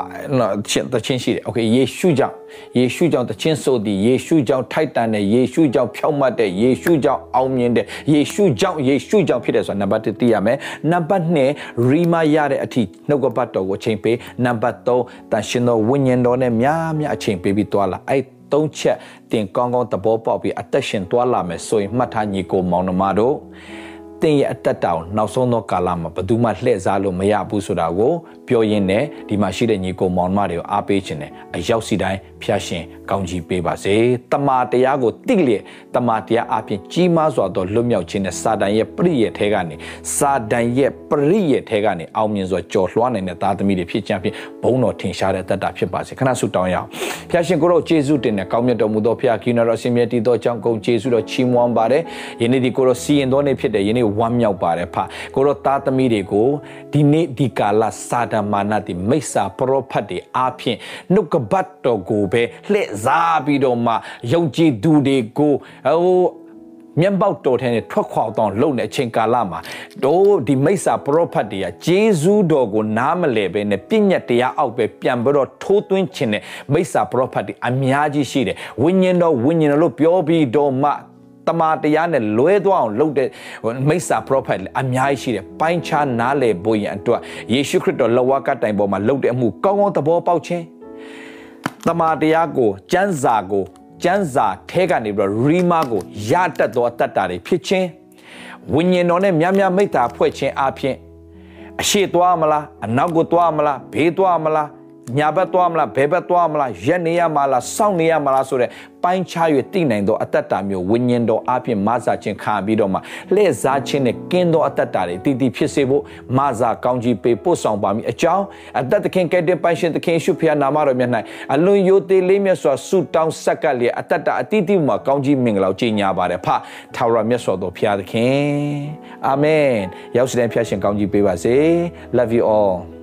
ချင်းတချင်းရှိတယ်โอเคယေရှုကြောင့်ယေရှုကြောင့်တချင်းဆိုသည်ယေရှုကြောင့်ထိုက်တန်တဲ့ယေရှုကြောင့်ဖြောင့်မတ်တဲ့ယေရှုကြောင့်အောင်မြင်တဲ့ယေရှုကြောင့်ယေရှုကြောင့်ဖြစ်တယ်ဆိုတာနံပါတ်1သိရမယ်နံပါတ်2ရီမာရတဲ့အထိနှုတ်ကပတ်တော်ကိုအချိန်ပေးနံပါတ်3တန်ရှင်တော်ဝိညာဉ်တော်နဲ့များများအချိန်ပေးပြီးသွားလာအဲ့ သုံးချက်တင်ကောင်းကောင်းသဘောပေါက်ပြီးအသက်ရှင်သွားလာမယ်ဆိုရင်မှတ်ထားညီကိုမောင်နှမတို့ တင်ရဲ့အသက်တာကိုနောက်ဆုံးသောကာလမှာဘယ်သူမှလှည့်စားလို့မရဘူးဆိုတာကိုပြောရင်းနဲ့ဒီမှာရှိတဲ့ညီကိုမောင်နှမတွေကိုအားပေးခြင်းနဲ့အရောက်စီတိုင်းဖျားရှင်ကောင်းကြီးပေးပါစေတမာတရားကိုတိလျက်တမာတရားအပြင်ကြီးမားစွာသောလွတ်မြောက်ခြင်းနဲ့စာတန်ရဲ့ပရိယေထဲကနေစာတန်ရဲ့ပရိယေထဲကနေအောင်မြင်စွာကြော်လွှားနိုင်တဲ့သားသမီးတွေဖြစ်ချင်ဖြင့်ဘုန်းတော်ထင်ရှားတဲ့တတ်တာဖြစ်ပါစေခဏဆုတောင်းရအောင်ဖျားရှင်ကိုရောယေရှုတင်နဲ့ကောင်းမြတ်တော်မူသောဖျားကိနာတော်ဆင်မြတ်တည်သောကြောင့်ကုန်ယေရှုတော်ချီးမွမ်းပါတယ်ယနေ့ဒီကိုရောစီရင်တော်နေဖြစ်တဲ့ယနေ့ဝမ်းမြောက်ပါတယ်ဖကိုရောသားသမီးတွေကိုဒီနေ့ဒီကာလစာတမာနတိမိစ္ဆာပရောဖတ်တွေအားဖြင့်နှုတ်ကပတ်တော်ကိုပဲလှည့်စားပြီးတော့မှယုံကြည်သူတွေကိုဟိုမျက်ပေါက်တော်ထဲနဲ့ထွက်ခွာတော့လုံတဲ့အချိန်ကာလမှာတို့ဒီမိစ္ဆာပရောဖတ်တွေကဂျေဇူးတော်ကိုနားမလဲပဲနဲ့ပြည့်ညက်တရားအောက်ပဲပြန်ပြီးတော့ထိုးသွင်းခြင်းနဲ့မိစ္ဆာပရောဖတ်တွေအများကြီးရှိတယ်ဝိညာဉ်တော်ဝိညာဉ်တော်လို့ပြောပြီးတော့မှ တမာတရားနဲ့လွဲသွားအောင်လုပ်တဲ့မိစ္ဆာ prophet အများကြီးရှိတယ်ပိုင်းခြားနားလည်ဖို့ရန်အတွက်ယေရှုခရစ်တော်လက်ဝါးကတိုင်ပေါ်မှာလုပ်တဲ့အမှုကောင်းကောင်းသဘောပေါက်ခြင်းတမာတရားကိုကျမ်းစာကိုကျမ်းစာထဲကနေပြီးတော့ရီမာကိုရတတ်သောအတ္တတွေဖြစ်ခြင်းဝိညာဉ်တော်နဲ့များများမိတ္တာဖွဲ့ခြင်းအပြင်အရှိသွားမလားအနောက်ကိုသွားမလားဘေးသွားမလား ညာဘက်သွားမလားဘယ်ဘက်သွားမလားရက်နေရမလားစောင့်နေရမလားဆိုတဲ့ပိုင်းခြား၍တည်နိုင်သောအတ္တတာမျိုးဝိညာဉ်တော်အပြင်မဆာခြင်းခံပြီးတော့မှလှည့်စားခြင်းနဲ့ကင်းသောအတ္တတာတွေတည်တည်ဖြစ်စေဖို့မဆာကောင်းကြီးပေးပို့ဆောင်ပါမည်အကြောင်းအတ္တသခင်ကဲ့တဲ့ပိုင်ရှင်သခင်ရှုဖျားနာမတော်မြတ်၌အလွန်ယိုသေးလေးမြတ်စွာဆုတောင်းဆက်ကပ်လျက်အတ္တတာအတိအတိမှာကောင်းကြီးမင်္ဂလာကြီးညာပါတယ်ဖထာဝရမြတ်စွာသောဖျားသခင်အာမင်ရောက်စတဲ့ဖျားရှင်ကောင်းကြီးပေးပါစေ love you all